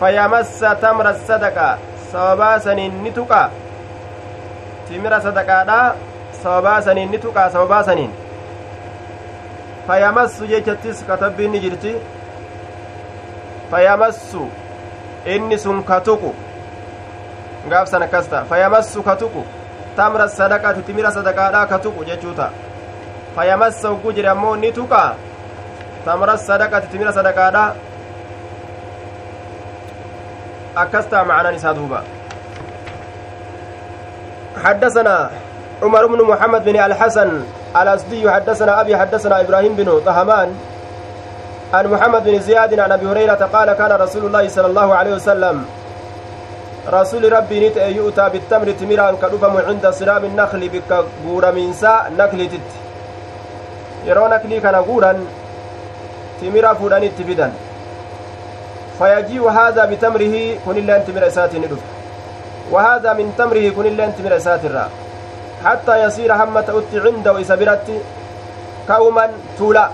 fayamassa tamra sadaqa sababaa saniin ni tuqa timira sadaqaadha sababaa saniin ni tuqaa sababaa saniin fayamassu jechattis katabbiin ni jirti fayamassu inni sun ka tuqu gaaf san akkas ta'a fayamassu ka tuqu tamra sadaqati timira sadaqaadha ka tuqu jechuuta fayamassa hogguu jedhe ammoo ni tuqa tamra sadaqati timira sadaqaadha akkas ta'a macnaan isaa duuba حدثنا عمر بن محمد بن الحسن الأسدي حدثنا أبي حدثنا إبراهيم بن طهمان عن محمد بن زياد عن أبي هريرة قال كان رسول الله صلى الله عليه وسلم رسول ربي نت يؤتى بالتمر تمران كدفم عند صرام النخل بك غورا منسا نخلتت yeroo naklii kana guuran timira fuudhanitti fidan fayajii'u haadha bitamrihi kunilleen timira isaatiin ni dhufa وهذا من تمره كن اللين تمر ساترا حتى يصير هم تؤتي عنده إسابرت كوما تولا.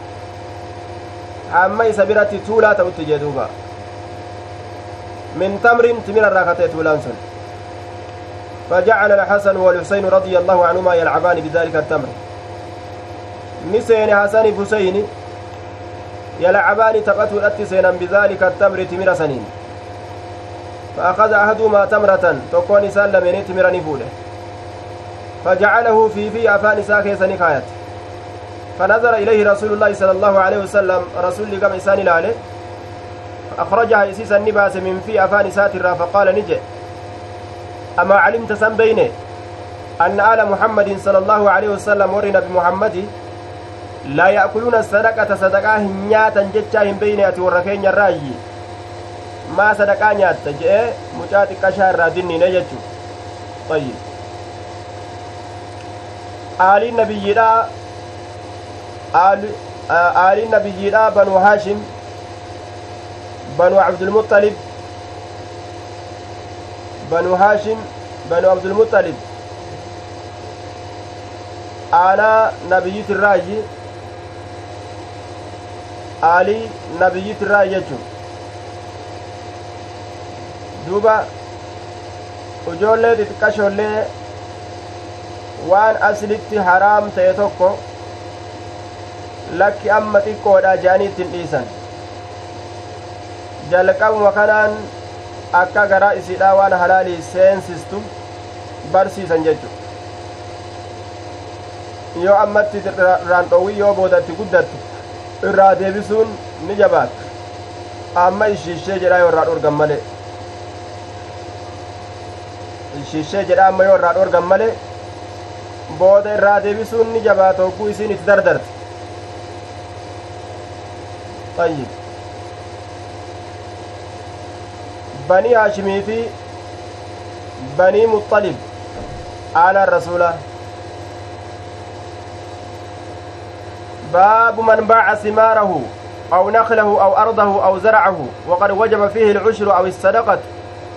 هم إسابرت تولا تؤتي جدوبا. من تمر تمر الراكتة تولان سن. فجعل الحسن والحسين رضي الله عنهما يلعبان بذلك التمر. نسين حسن حسين يلعبان تقتل أتسينا بذلك التمر تمر سنين. فأخذ أحدهما تمرة تكون إسان لمن تمرني فوله فجعله في في أفان إساء كيسني خايت. فنظر إليه رسول الله صلى الله عليه وسلم رسول لقم إسان لاله. أخرجها إسيسا النباس من في أفان إساتر فقال نجي. أما علمت سن بينه أن آل محمد صلى الله عليه وسلم ورنا بمحمد لا يأكلون الصدقة صدقاه نياتا جتشا بينه أتوركين الرأي maa sadaqaa nyaatta je'ee mucaa xiqqashaa irraa dinnine jechuu ayyib aaliin nabiyyiidhaa aaliin nabiyyiidhaa banu haashim banu abdulmuxalib banu haashim banu abdulmuxalib aanaa nabiyyitirraayi aalii nabiyyitirraayi jechuun duuba ijoollee xixiqqashoollee waan aslitti haraam ta'e tokko lakki amma xiqqoodha je'anii ittiin dhiisan jalqabuma kanaan akka garaa isiidhaa waan halaalii seensistu barsiisan jechu yoo ammatti irraan dhoowwi yoo boodatti guddattu irraa deebisuun ni jabaata amma ishiishee jedhaa yoo irraa dhorgan malee shishee jedha amma yoo irraa dhorgan malee booda irraa deebisuun ni jabaata hogguu isiin itti dardarte طيب بني هاشمي في بني مطلب. على الرسول. باب من باع ثماره أو نخله أو أرضه أو زرعه وقد وجب فيه العشر أو الصدقة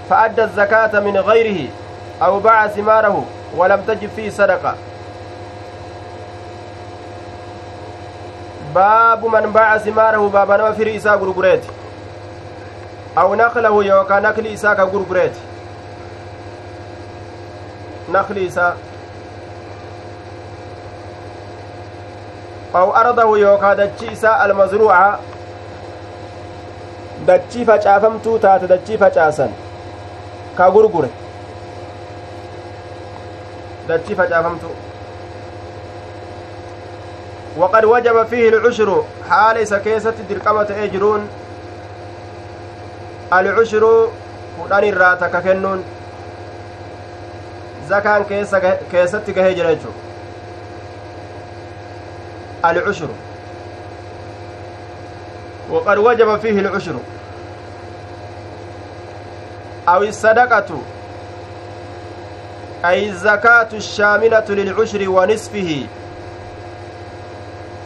فأدى الزكاة من غيره أو باع ثماره ولم تجب فيه صدقة. باب من باع ثماره باب نما فري إساء غرغريت أو نخله يوكا نخل إساء كغرغريت نخل إساء aw ardahu yookaa dachii isaa almazruuca dachii facaafamtuu taate dachii facaasan ka gurgure dachii facaafamtuu وقد وجب فيه العشر حال إسا كيست درقمة أجرون العشر فلان الراتك كنون زكان كيست كهي جريتشو العشر وقد وجب فيه العشر أو الصدقة أي الزكاة الشاملة للعشر ونصفه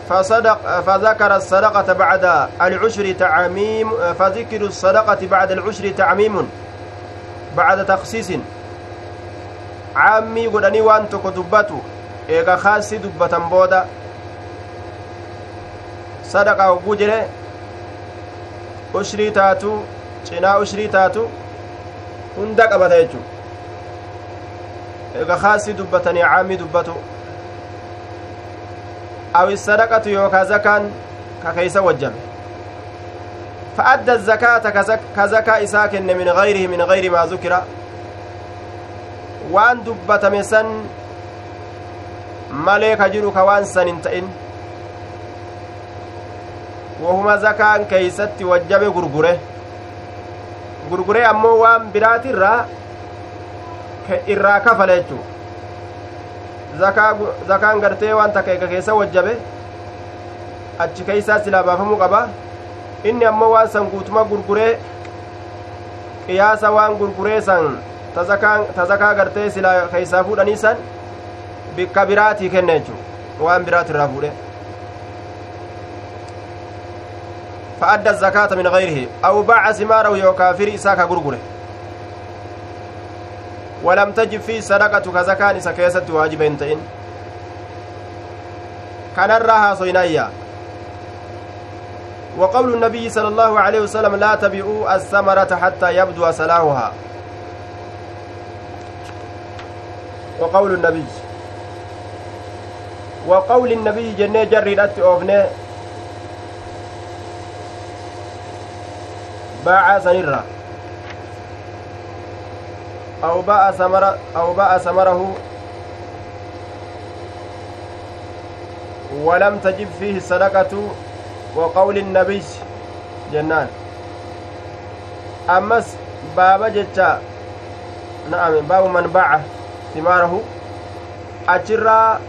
فصدق فذكر الصدقة بعد العشر تعميم فذكر الصدقة بعد العشر تعميم بعد تخصيص. عامي قدني وان تكتبتو إيغا خاصي دبة بودا. صدقة وقجرة ushrii taatu cinaa ushrii taatu hunda qabata jechu ega kaasii dubbatanii caamii sadaqatu yookaa zakaan ka keeysa wajjabe فأدى الزكاة كزكاة إساء كن من غيره من غير ما ذكر وأن دبت مسن ملك جرك وأن سننتئن wahuma zakaan keeysatti wajjabe gurgure gurgure ammoo waan biraatirraa irraa kafale jechuu zakaan gartee waan takka ega keessa wajjabe achi keeysaa silaa baafamuu qaba inni ammoo waan san guutuma gurguree qiyaasa waan gurguree san ta zakaa gartee silaa keeysaa fuudhanii san bikka biraatii kenne jechuu waan biraatirraa fuudhe فأدى الزكاة من غيره أو باع ثماره يوكافر إساك غرغره ولم تجب فيه صدقة كزكاة سكيسة واجب انتئن كان الراها صينايا وقول النبي صلى الله عليه وسلم لا تبيعوا الثمرة حتى يبدو صلاحها وقول النبي. وقول النبي جنة جرد أوفنة. باع سنرا أو باع ثمر أو باع ثمره ولم تجب فيه الصدقة وقول النبي جنان. أمس باب جتا نعم باب من باع ثماره. أجرا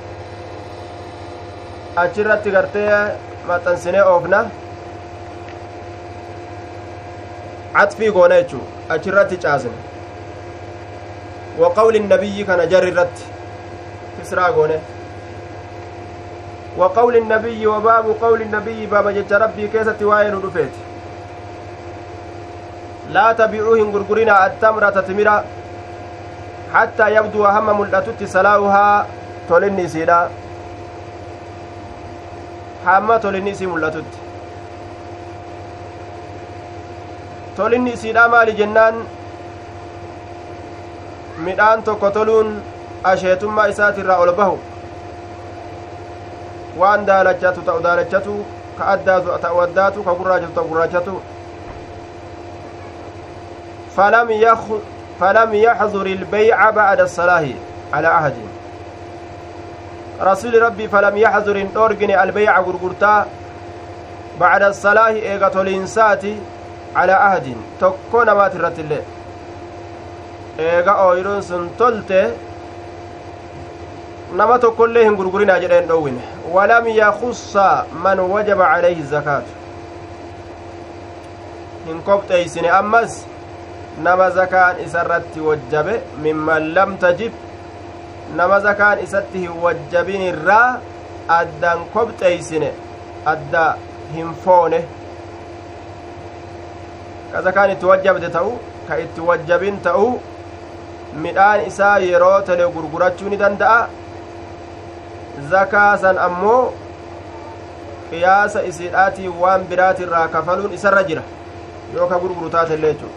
أجرت gartee maxxansinee oofna caxfii goona jechuu achirratti caasne irratti kisraa goone wa qawli nabiyyi wa baabu qawli nabiyyi baaba jecha rabbii keessatti waa'ee nu dhufeeti laa tabi'uu hin gurgurinaa attamrata timira hattaa yabduwa hamma mul'atutti salaa'uhaa tolinni isiidha hamma tolinni isii mul'atutti tolinni isiidha maali jennaan midhaan tokko toluun asheetummaa isaatirraa ol bahu waan daalachatu ta'u daalachatu ka addaatu ta'u addaatu ka gurraachatu ta'u gurraachatu فلم يخ فلم يحضر البيع بعد الصلاة على عهد رسول ربي فلم يحضر الأورجن البيع غرغرتا بعد الصلاة إيغة الإنساتي calaa ahadin tokko namaati irratti illee eega ooyiruun sun tolte nama tokkoillee hin gurgurinaa jedheen dhowwine walam yakussa man wajaba calayhi zakaatu hin kopxeeysine ammas nama zakaan isa irratti wajjabe mimman lam tajib nama zakaan isatti hin wajjabin irraa addan kopxeeysine adda hin foone ka zakaan itti wajjabde ta'u ka itti wajjabin ta'u midhaan isaa yeroo tele gurgurachuu ni danda'a zakaa san ammoo qiyaasa isiidhaatii waan biraatirraa kafaluun isarra jira yoo ka gurguru taatellee jechuu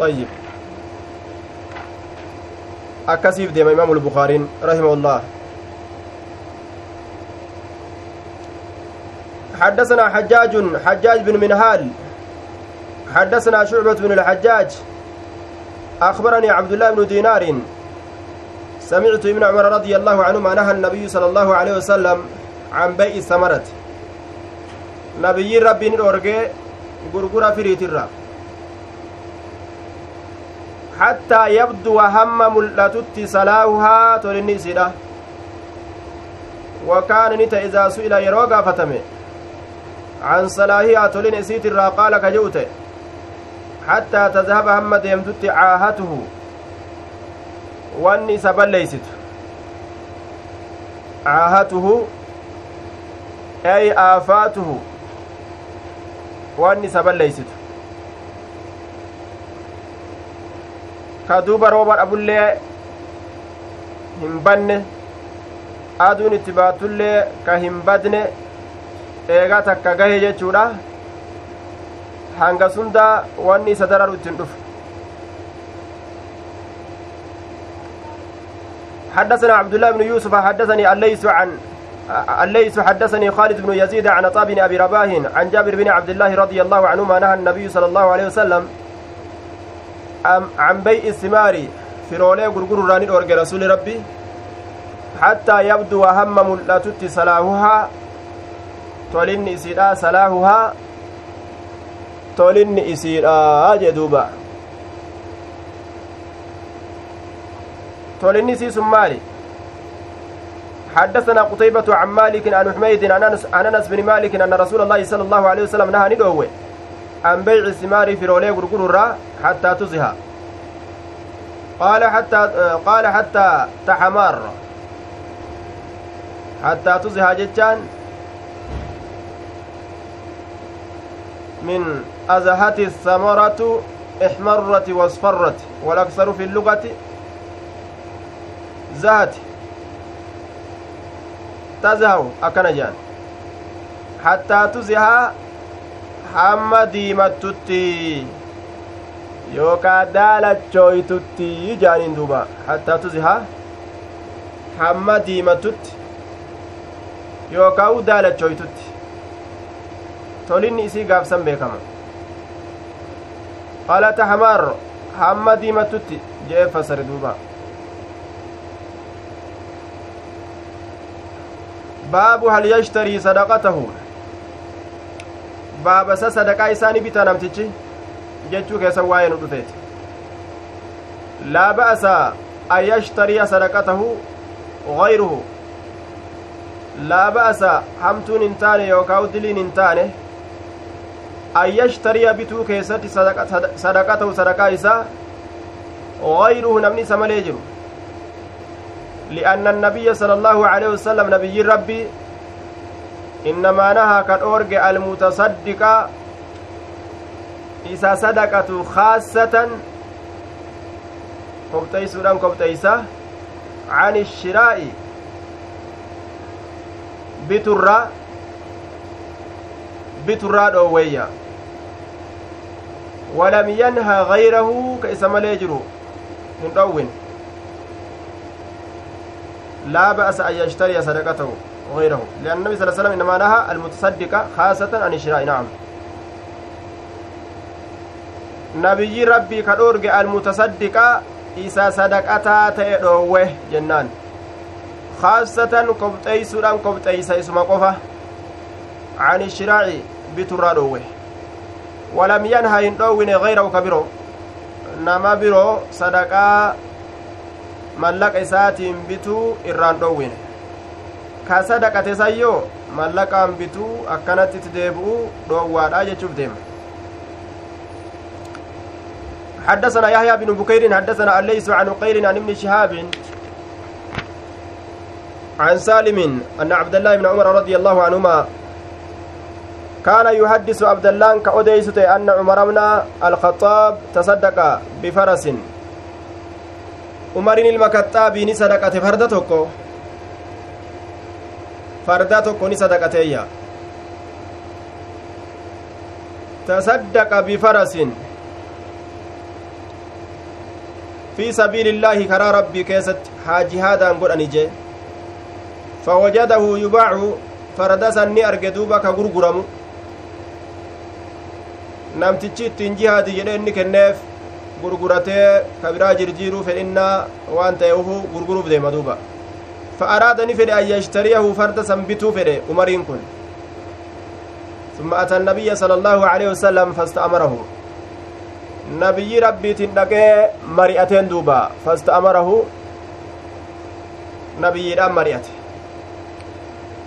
طيب akkasiif deema imaamu lbukaariin rahimahullah حدثنا حجاج حجاج بن منهال حدثنا شعبة بن الحجاج أخبرني عبد الله بن دينار. سمعت ابن عمر رضي الله عنهما نهى النبي صلى الله عليه وسلم عن بيع الثمرة نبي ربي نورجي غرغرة فريت الرّ حتى يبدو هم ملأتت سلاهها تولني سيدا. وكان نتا إذا سئل يروغا فتمه. عن صلاهها تولين إسيت الرا قال كجوته. حتى تذهب هم ديمتت عاهته واني سبليست عاهته أي آفاته واني rooba dhabullee hin banne aduun itti baatullee ka hin badne eegaa takka gahe jechuudha hanga sunda wanni isa dararu ittiin dhufu حدثنا عبد الله بن يوسف حدثني الليث عن الليث حدثني خالد بن يزيد عن عطاء بن ابي رباه عن جابر بن عبد الله رضي الله عنهما نهى النبي صلى الله عليه وسلم عن بيع الثمار firoolee gurgururraa ni dhoorge rasuli rabbi hattaa yabduwa hamma mul'atutti salaahuhaa tolinni isiidha salaahuhaa tolinni isiidha jee duuba. Tolinni isii sun maali? حدثنا قتيبة عن مالك عن حميد عن انس بن مالك ان رسول الله صلى الله عليه وسلم نهى ندوه عن بيع الثمار في رولي غرغر حتى تزهى قال حتى قال حتى تحمر حتى تزهى جتان من أزهت الثمرة احمرت واصفرت والأكثر في اللغة زهت تزهو أكنجان حتى تزهى hamma diimattutti yookaa daalachooytutti jaaniin duuba hattaa tuziha hamma diimattutti yookaa u daalachooytutti tolinni isii gaafsan beekama qaala tahamaar hamma diimattutti jee fasare duuba baabu hal yashtarii sadaqatahu baabasa sadaqaa isaanii bita namtichi jechuu keessa waa'ee nu dhufeeti laa ba'asa an yashtariya sadaqatahu gayruhu laa ba'asa hamtuun hin taane yookaa diliin hin taane an yashtariya bituu keessatti sadaqatahu sadaqaa isaa namni isa malee jiru لأن النبي صلى الله عليه وسلم نبي ربي innamaa nahaa ka dhoorge almutasaddiqa isa sadaqatu kaassatan kobxeysuudhaan kobxeysa can ishiraa'i biturraa biturraa dhoowweeyya walam yanha gayrahu ka isa malee jiru hin dhowwin laa ba'asa an yashtariya sadaqatahu غيره لأن النبي صلى الله عليه وسلم إنما نهى المتصدق خاصة عن الشراء نعم نبي ربي كدورج المتصدق إسا صدقتا تيدوه جنان خاصة كبتيسودان كبتيسا اسم قفة عن الشراء بترادوه ولم ينهى إن غيره كبيره nama biroo sadaqaa mallaqa isaatiin bituu irraan dhoowwine ka sadaqate sayyoo mallaqaan bituu akkanatti itti deebi'uu dhoowwaadha jechuuf deema حدثنا يحيى بن بكير حدثنا الليث عن قيل عن ابن شهاب عن سالم أن عبد الله بن عمر رضي الله عنهما كان يحدث عبد الله كأوديست أن عمر بن الخطاب تصدق بفرس عمر المكتاب tokko ni sadaqateeyya tasaddaqa bifarasin fi sabiilillaahi karaa rabbii keessatti haa jihaadaan godhani jee fawajadahu yubaacu farda san ni arge duuba ka gurguramu namtichi ittiin jihaadi jedhe inni kenneef gurguratee ka biraa jirjiiruu fedhinnaa waan ta'eefu gurguruuf deema duuba ni fedhe an yashtariyahu farda san bituu fedhe umariin kun ثم أتى النبي صلى الله عليه وسلم فاستأمره نبي ربي تندقى مريئتين دوبا فاستأمره نبي رام مريئته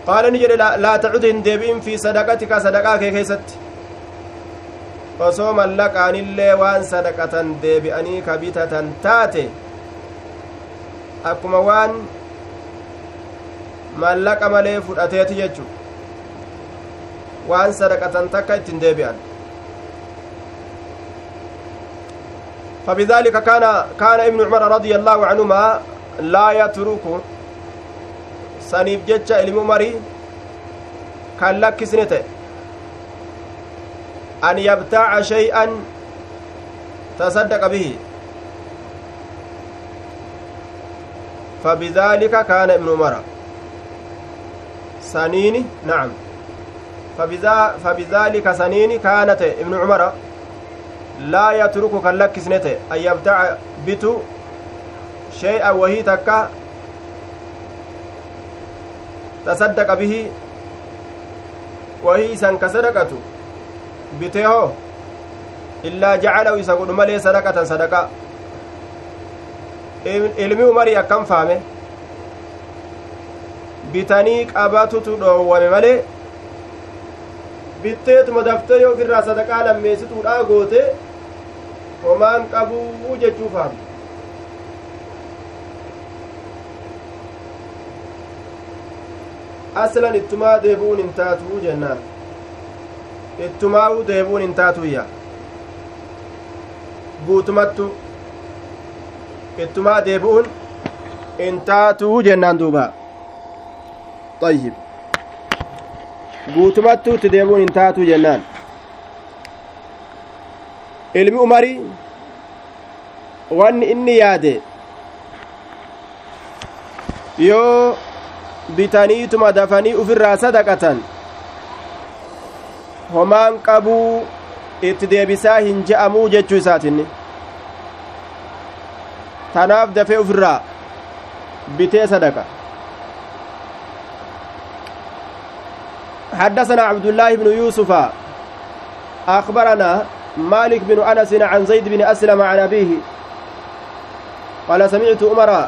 قال نجد لا, تعد هندبين في صدقتك صدقاك كيست osoo mallaqaanillee waan sadaqatan deebi'anii ka bitatan taate akkuma waan mallaqa malee fudhateeti jechu waan sadaqatan takka ittin deebi'an فبذلك كان كان ابن عمر رضي الله عنهما لا يترك سنيف جتش ilmi umarii kan lakkisne ta'e an yabtaaca shay'an tasaddaqa bihi فبذلك كان ابن عمر. سنين نعم. فبذلك سنين كانت ابن عمر لا يترك كلك سنته. أن يبتع بتو شيئا وهي تكا تصدق به. وهي سن كصدقته. Bitee hoo illaa jacalahu isa godhu malee sadaqatan sadaqa ilmi umarii akkam faame bitanii qabatutu dhoowwame malee bitteetuma daftee yoo ofirraa sadaqaa lammeessituudha goote homaan qabuu jechuu faame aslan ittumaa deebi'uun hin taatuu jennaan ittumaa'uu deebuun hin taatuyya guutumattu. Ittumaa deebi'uun hin taatuu jennaan duuba. Ayyib guutumattu itti deebuun hin taatuu jennaan. Ilmi umarii wanni inni yaade yoo bitaniituma dafanii ufirraa sadaqatan homaan qabuu itti deebisaa hin je'amuu jechuu isaatinni tanaaf dafee ufirraa bitee sadaqa. حدثنا عبد الله بن يوسف أخبرنا مالك بن أنس عن زيد بن أسلم عن أبيه قال سمعت عمر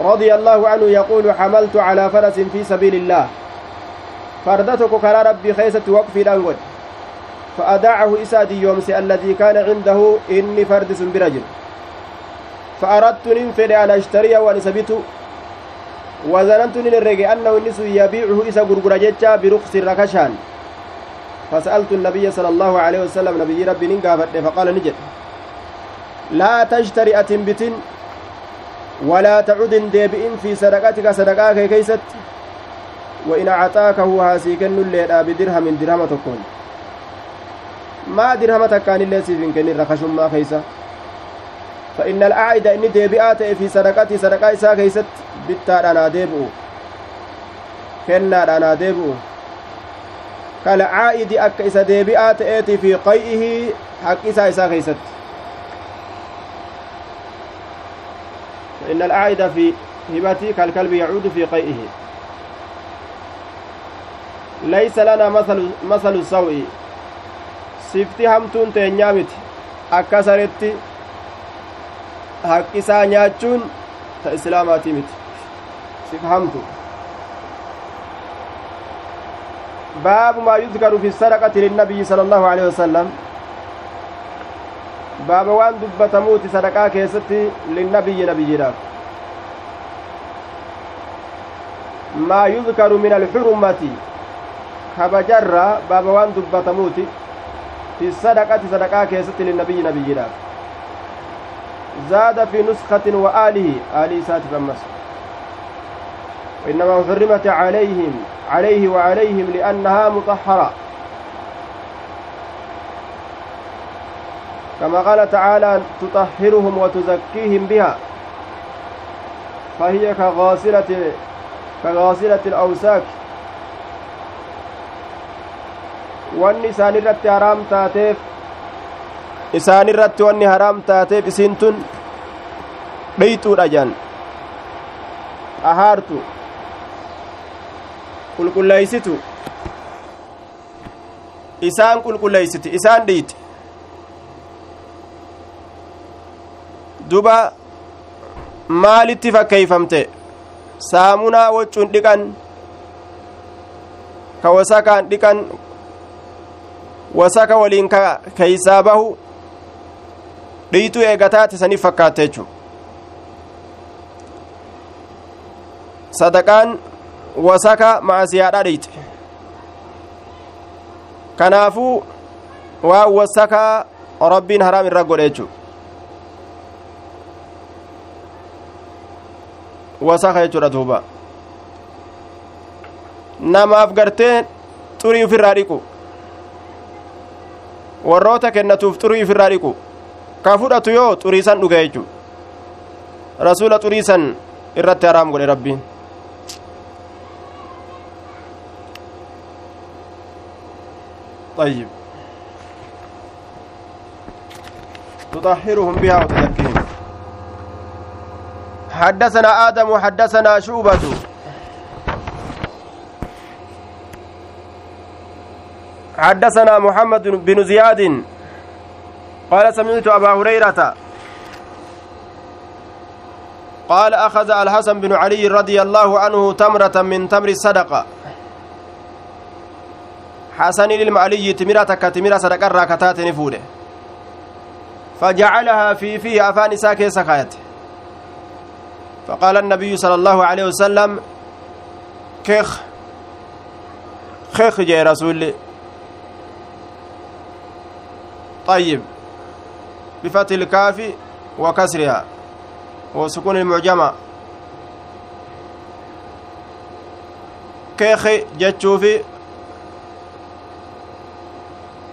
رضي الله عنه يقول حملت على فرس في سبيل الله فردتك كرى ربي خيسة وقفي الأنقل فأداعه إسادي يومس الذي كان عنده إني فردس برجل. فأردت ننفد أن أشتري ونسبت. وظننت نرجع أنه النس يبيعه إسا غرغر جتا برخص ركشان فسألت النبي صلى الله عليه وسلم نبي ربي ننقافت فقال نجد. لا تشتري أتنبت ولا تعد ديبئن في صدقاتك صدقاك كيست. وإن أعطاك هو هاسيكن الليل بدرهم درهم تكون. maa dirhama takkaanillee siif hin kennin rakashummaa keeysa فإن الأعد إني ديبئات في صدقتي صدقاء إساء كيست بتا أنا ديبئو. كنا أنا ديبئو. كالعائد أك إسا ديبئات إيتي في قيئه حق إساء كيست فإن الأعد في هبتي كالكلب يعود في قيئه. لنا مثل مثل السوء sifti hamtuun teenyaa miti akka saretti haqqisaa nyaachuun ta islaamaatii miti sif hamtu baabu maa yudkaru fi sadaqati linnabiyyi sala allahu alehi wasalam baaba waan dubbatamuuti sadaqaa keessatti linnabiyyi nabiyyiidhaaf maa yudkaru min alxurumati kabajarraa baaba waan dubbatamuuti في الصدقة صدقة كيست للنبي نبينا زاد في نسخة وآله آله ساتف أمس وإنما حرمت عليهم عليه وعليهم لأنها مطهرة كما قال تعالى تطهرهم وتزكيهم بها فهي كغاسلة كغاسلة الأوساك wanni isaan irratti haraam taateef isaan irratti wanni haraam taateef isiin tun dheyxuudha jaan ahaartu qulqulleeysitu isaan qulqulleeysiti isaan dhiiti duba maalitti fakkeeyfamte saamunaa waccuun dhiqan ka wasakaan dhiqan wasaka waliin keeysaa bahu dhiituu eegataate saniif fakkaatte jechu sadaqaan wasaka macasiyaadha dhiite kanaafuu waan wasakaa rabbiin haraam irra godhe jechu wasaka jechuudha duuba namaaf gartee xurii ufirraa dhiqu warroota kennatuuf xurii ufirraa dhiqu ka fudhatu yoo xuriisan dhuga jechu rasuula xuriisan irratti haraam godhe rabbiin طيب تطهرهم بها وتزكيهم حدثنا آدم حدثنا شوبة حدثنا محمد بن زياد قال سمعت أبا هريرة قال أخذ الحسن بن علي رضي الله عنه تمرة من تمر الصدقة. حسن المعلي تمرة كتمرة صدقة راكتات نفوده. فجعلها في فيه أفان ساكي سخايته فقال النبي صلى الله عليه وسلم كيخ خيخ جاي رسول طيب. بفتح الكاف وكسرها. وسكون المعجمة. كيخ جتشوفي.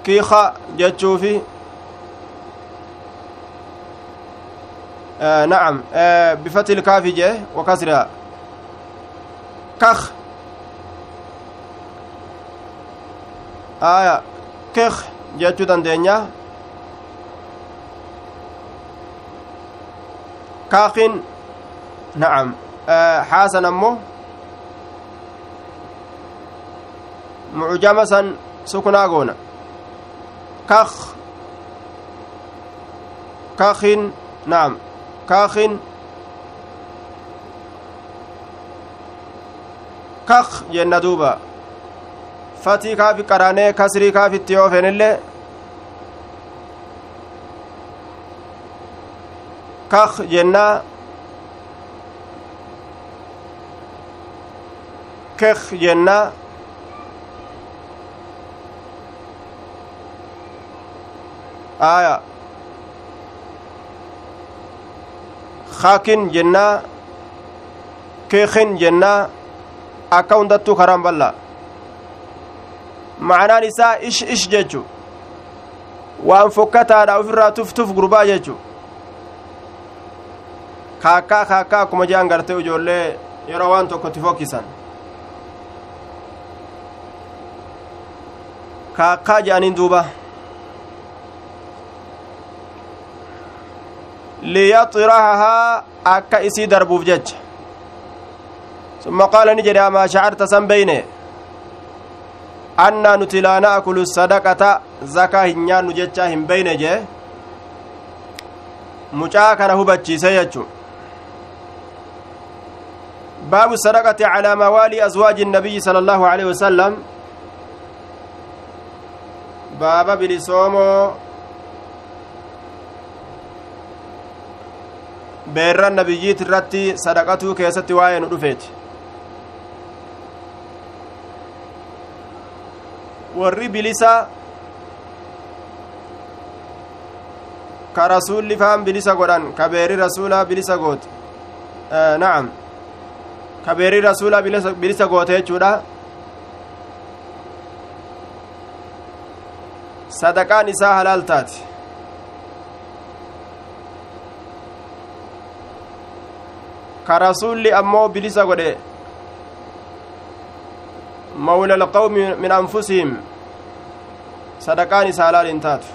كيخا جتشوفي. آه نعم. آه بفتح الكاف جه وكسرها. كخ. آية كخ jechuu dandeenya kaakin na'am haasan ammoo mucjama san sukunaa goona kak kakin na'am kakin kak jenna duuba fatii kaafi qaraanee kasrii kaafitti yoo fenillee كخ جنا كخ جنا آية. خاكن جنا كخن جنا أكون دتو خرام بلال معنى نساء إش إش جتو وأنفكتها لأفرها تفتف قربا جتو kaakkaa kaakkaa akkuma jean gartee ijoollee yeroo waan tokkotti fokkisan kaakkaa je'aniin duuba liyaxirahahaa akka isii darbuuf jecha summa qaala ni jedhe amaa shacarta san beyne annaa nuti laa na'kulu sadaqata zakaa hin nyaannu jechaa hin beyne jee mucaa kana hubachiise jechu باب الصدقة على موالي أزواج النبي صلى الله عليه وسلم باب بلسومو beerran nabiyyiit irratti sadaqatuu keessatti waa'ee nu dhufeeti warri bilisa ka rasuulli faan bilisa godhan ka beerri rasuulaa bilisa goote na'am bilisa goote jechuudha sadaqaan isaa halaal taati ka rasulli ammoo bilisa godhe mawla alqawmi min anfusihim sadaqaan isaa laal hin taatu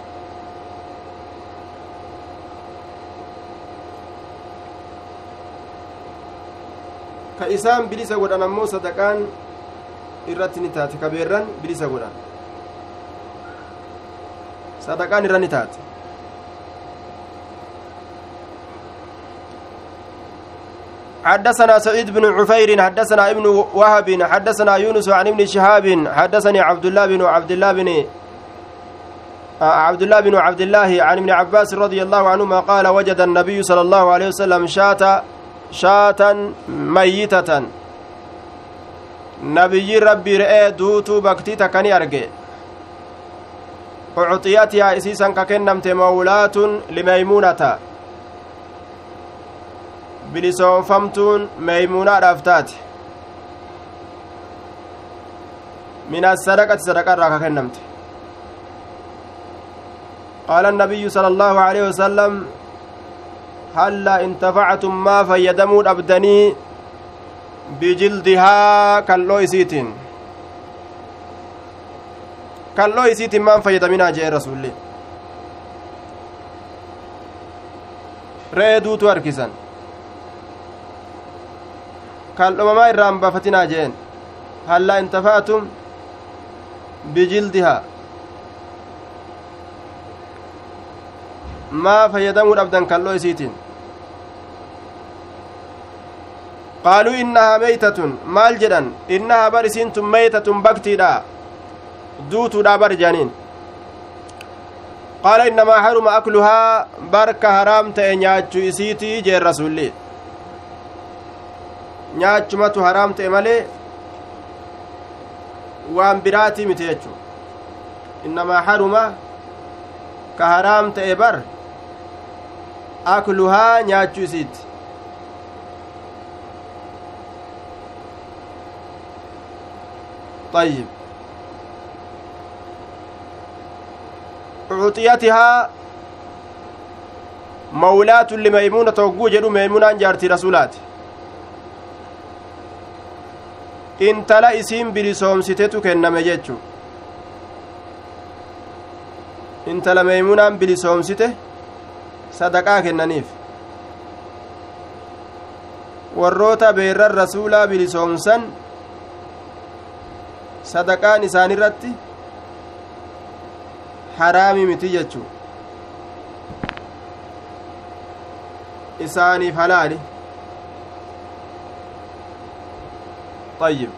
ka isaan bilisa godhan ammoo sadaqaan irratti ni taate. Ka beerran bilisa godhan. حدثنا سعيد بن عفير حدثنا ابن وهب حدثنا يونس عن ابن شهاب حدثني عبد الله بن عبد الله بن عبد الله بن عبد الله عن ابن عباس رضي الله عنهما قال وجد النبي صلى الله عليه وسلم شاة شاة ميتة نبي ربي رئي دوتو بكتي تكني أرجي ucxiyatihaa isiisan ka kennamte mawlaatun limeymuunata bilisoonfamtuun meeymuunaadhaaf taate min assadaqati sadaqa irraa ka kennamte qaala annabiyyu sala allaahu aleyhi wasalam intafactum maa fayyadamuu dhabdanii bijildihaa kalloo isiitiin kalloo isiitiin maan fayyadaminaa jee rasulli re'ee duutu harkisan kaldhomamaa irraan bafatinaa jeen hallaa intafa'atum bijildihaa maa fayyadamuu dhabdan kalloo isiitiin. Qaaluu innahaa meeytatun? Maal jedhan? Innahaa bar isiintun meeytatun baktiidha? Duutuudha bar jaaniin qaala innamaa haruma akluhaa barka haraam ta'e nyaachuu isiitii jeen rasulli nyaachumatu haraam ta'e malee waan biraatii miti jechu innamaa haruma ka haraam ta'e bar nyaachuu isiiti طيب ucxiyatihaa mawlaatun limaymuunata hogguu jedhu meeymunaan jaartii rasuulaati intala isiin bilisoomsitetu kenname jechu intala meeymunaan bilisoomsite sadaqaa kennaniif warroota beerran rasuulaa bilisoomsan sadaqaan isaanirratti haraami miti jechu isaaniif halaali طيب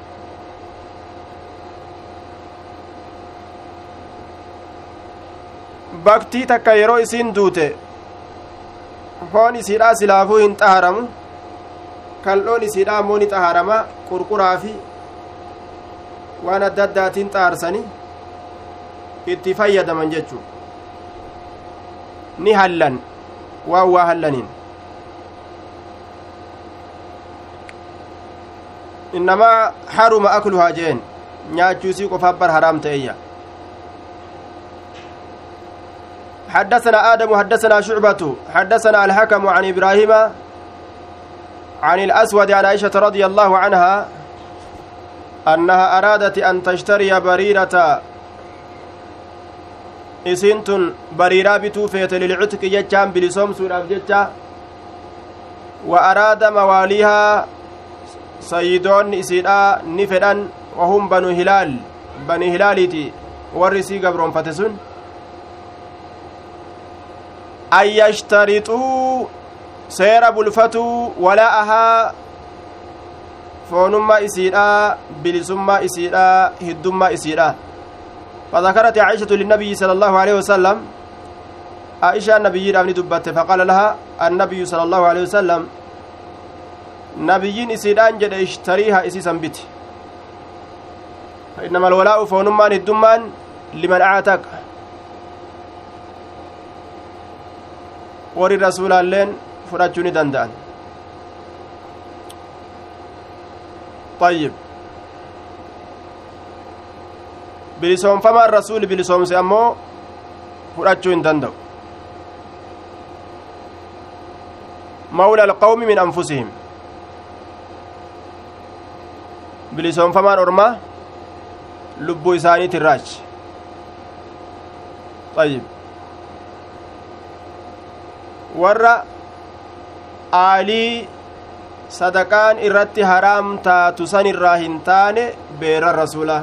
baktii takka yeroo isiin foon isiidhaa silaafuu hin xaharamu kal'oon isiidhaa ammoo ni xaharama qurquraa fi waan adda addaatiin xaarsanii itti fayyadaman jechuu ni hallan. Waan waa hallaniin. Innamaa haruma akluhaa jeen. Nyaachuusii qofaaf bar haraam ta'eyya حدثنا آدم حدثنا شعبة حدثنا الحكم عن إبراهيم عن الأسود عن عائشة رضي الله عنها أنها أرادت أن تشتري بريرة lilcutqi jechaan bilisoomsuudhaaf jecha wa araada mawaaliihaa sayyidoonni isiidhaa ni fedhan wahum banu hilaal bani hilaaliiti warri isii gabroonfate sun an yashtarixuu seera bulfatuu walaa'ahaa foonummaa isiidhaa bilisummaa isiidhaa hiddummaa isiidhaa فذكرت عائشة للنبي صلى الله عليه وسلم. عائشة النبي رابني دبت فقال لها النبي صلى الله عليه وسلم نبيين إسيدان جد إشتريها إسيسا بت فإنما الولاء فونمان الدمان لمن أعتق warri rasuulaalleen fudhachuu ni danda'an طيب bilisoomfamaan rasuuli bilisoomse ammoo fudhachuu hin danda'u mawla alqawmi min anfusihim bilisoomfamaan ormaa lubbuu isaaniitiin raachi طيب warra aalii sadaqaan irratti haraam taatu san irraa hin taane beeran rasuula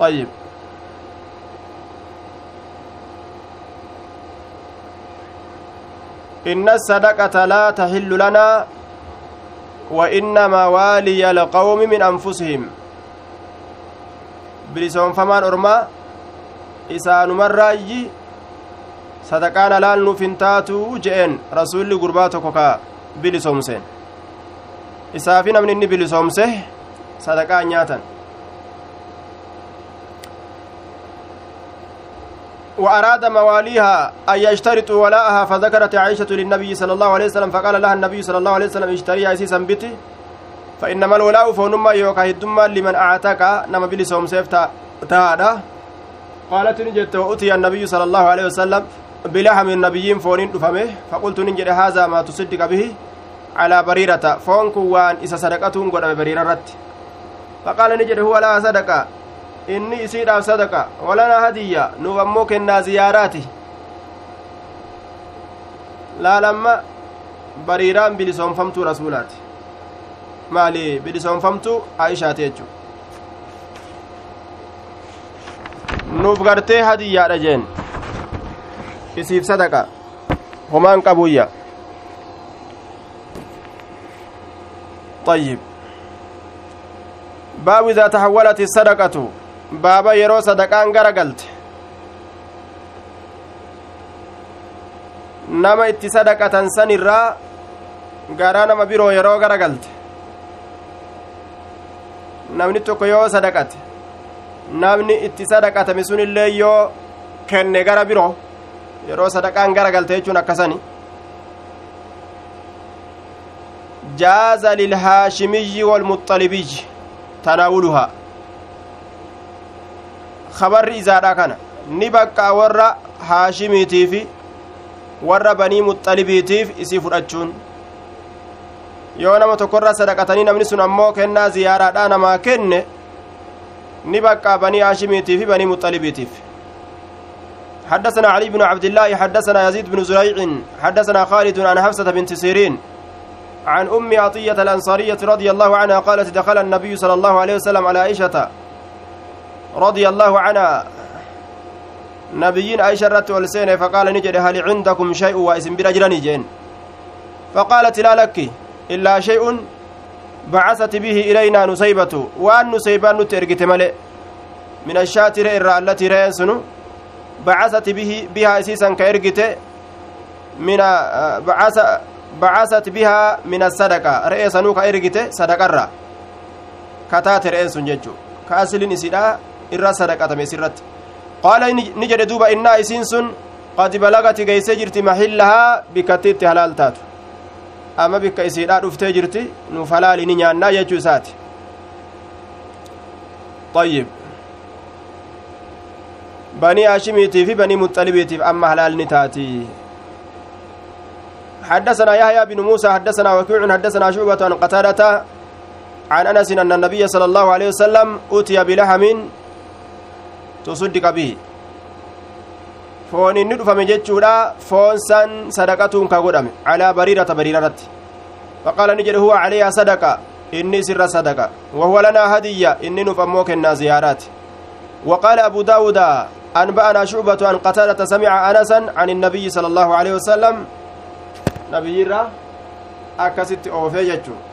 طيب إن الصدقة لا تحل لنا وإنما والي القوم من أنفسهم بلسون فمان أرما isaanumarraayyi sadaqaan alaal nuuf hin taatu je'een rasuulli gurbaa tokko ka bilisoomseen. Isaafi namni inni bilisoomse sadaqaa nyaatan. وأراد مواليها أن يشترطوا ولاءها فذكرت عائشة للنبي صلى الله عليه وسلم فقال لها النبي صلى الله عليه وسلم اشتريها أسيسا بتي فإنما الولاء فنما يوكا هدما لمن أعتك نما بلسهم سيفتا تادا قالت نجت وأتي النبي صلى الله عليه وسلم بلحم النبيين فونين دفمه فقلت نجد هذا ما تصدق به على بريرة فونك وان إسا صدقتهم قد بريرة رت فقال نجد هو لا صدقة inni isiidhaaf sadaqa walanaa hadiyya nuuf ammoo kennaa ziyaaraati laalamma bariiraan bilisoomfamtuu rasuulaati maali bilisoomfamtuu aishaati jechu nuuf gartee hadiyyaadha jeen isiif sadaqa homaan qabuyya طيب باب إذا تحولت الصدقة baaba yeroo sadaqaan gara galte nama itti sadaqatan san irraa garaa nama biroo yeroo gara galte namni tokko yoo sadaqate namni itti sadaqatame sun illee yoo kenne gara biroo yeroo sadaqaan gara galte jechuun akkasani jaaza lilhaashimiyyi walmuxalibiyyi tanaawuluhaa kabarri isaadha kana ni bakka warra haashimiitiifi warra banii muxalibiitiif isii fudhachuun yoo nama tokkorra sadaqatanii namni sun ammoo kennaa ziyaaraadha namaa kenne ni bakka banii haashimiitiifi banii muxalibiitiif. حدثنا علي بن عبد الله حدثنا يزيد بن زريع حدثنا خالد عن حفصة بنت سيرين عن أم عطية الأنصارية رضي الله عنها قالت دخل النبي صلى الله عليه وسلم على عائشة رضي الله عنها. نبيين عائشة رت والسين فقال نجد هل عندكم شيء واسم برجلني جين؟ فقالت لا لك إلا شيء بعثت به إلينا نسيبة وأن نسيبان نترقت ملئ. من الشاتر إرى التي رأينسن بعثت به بها أسيسا كإرقت من بعث بعثت بها من الصدقة. رأيسنو كإرقت صدقة كتات رأينسن ججو كأسل إسيدا irra sadaqatame sirratti qaala ni jedhe duuba innaa isiin sun qad balagati geeysee jirti amma bikka isiidhaa dhuftee jirti nuuf halaali ni nyaannaa jechuu isaati. طيب بني هاشميتي في بني مطلبيتي أما هلال نتاتي حدثنا يحيى بن موسى حدثنا وكيع حدثنا شعبة عن قتادة عن أنس أن النبي صلى الله عليه وسلم أتي بلحم tusuddiqa bihi foon san sadaqatuun ka godhame calaa bariirata bariirarratti faqaala ni jedhe huwa caleeha sadaqa inni isirra sadaqa wahuwa lanaa hadiyya inni nuuf ammoo kennaa ziyaaraati وقال أبو داود أنبأنا شعبة عن قتادة سمع أنسا عن النبي صلى الله عليه وسلم نبي را أكست أوفي جتشو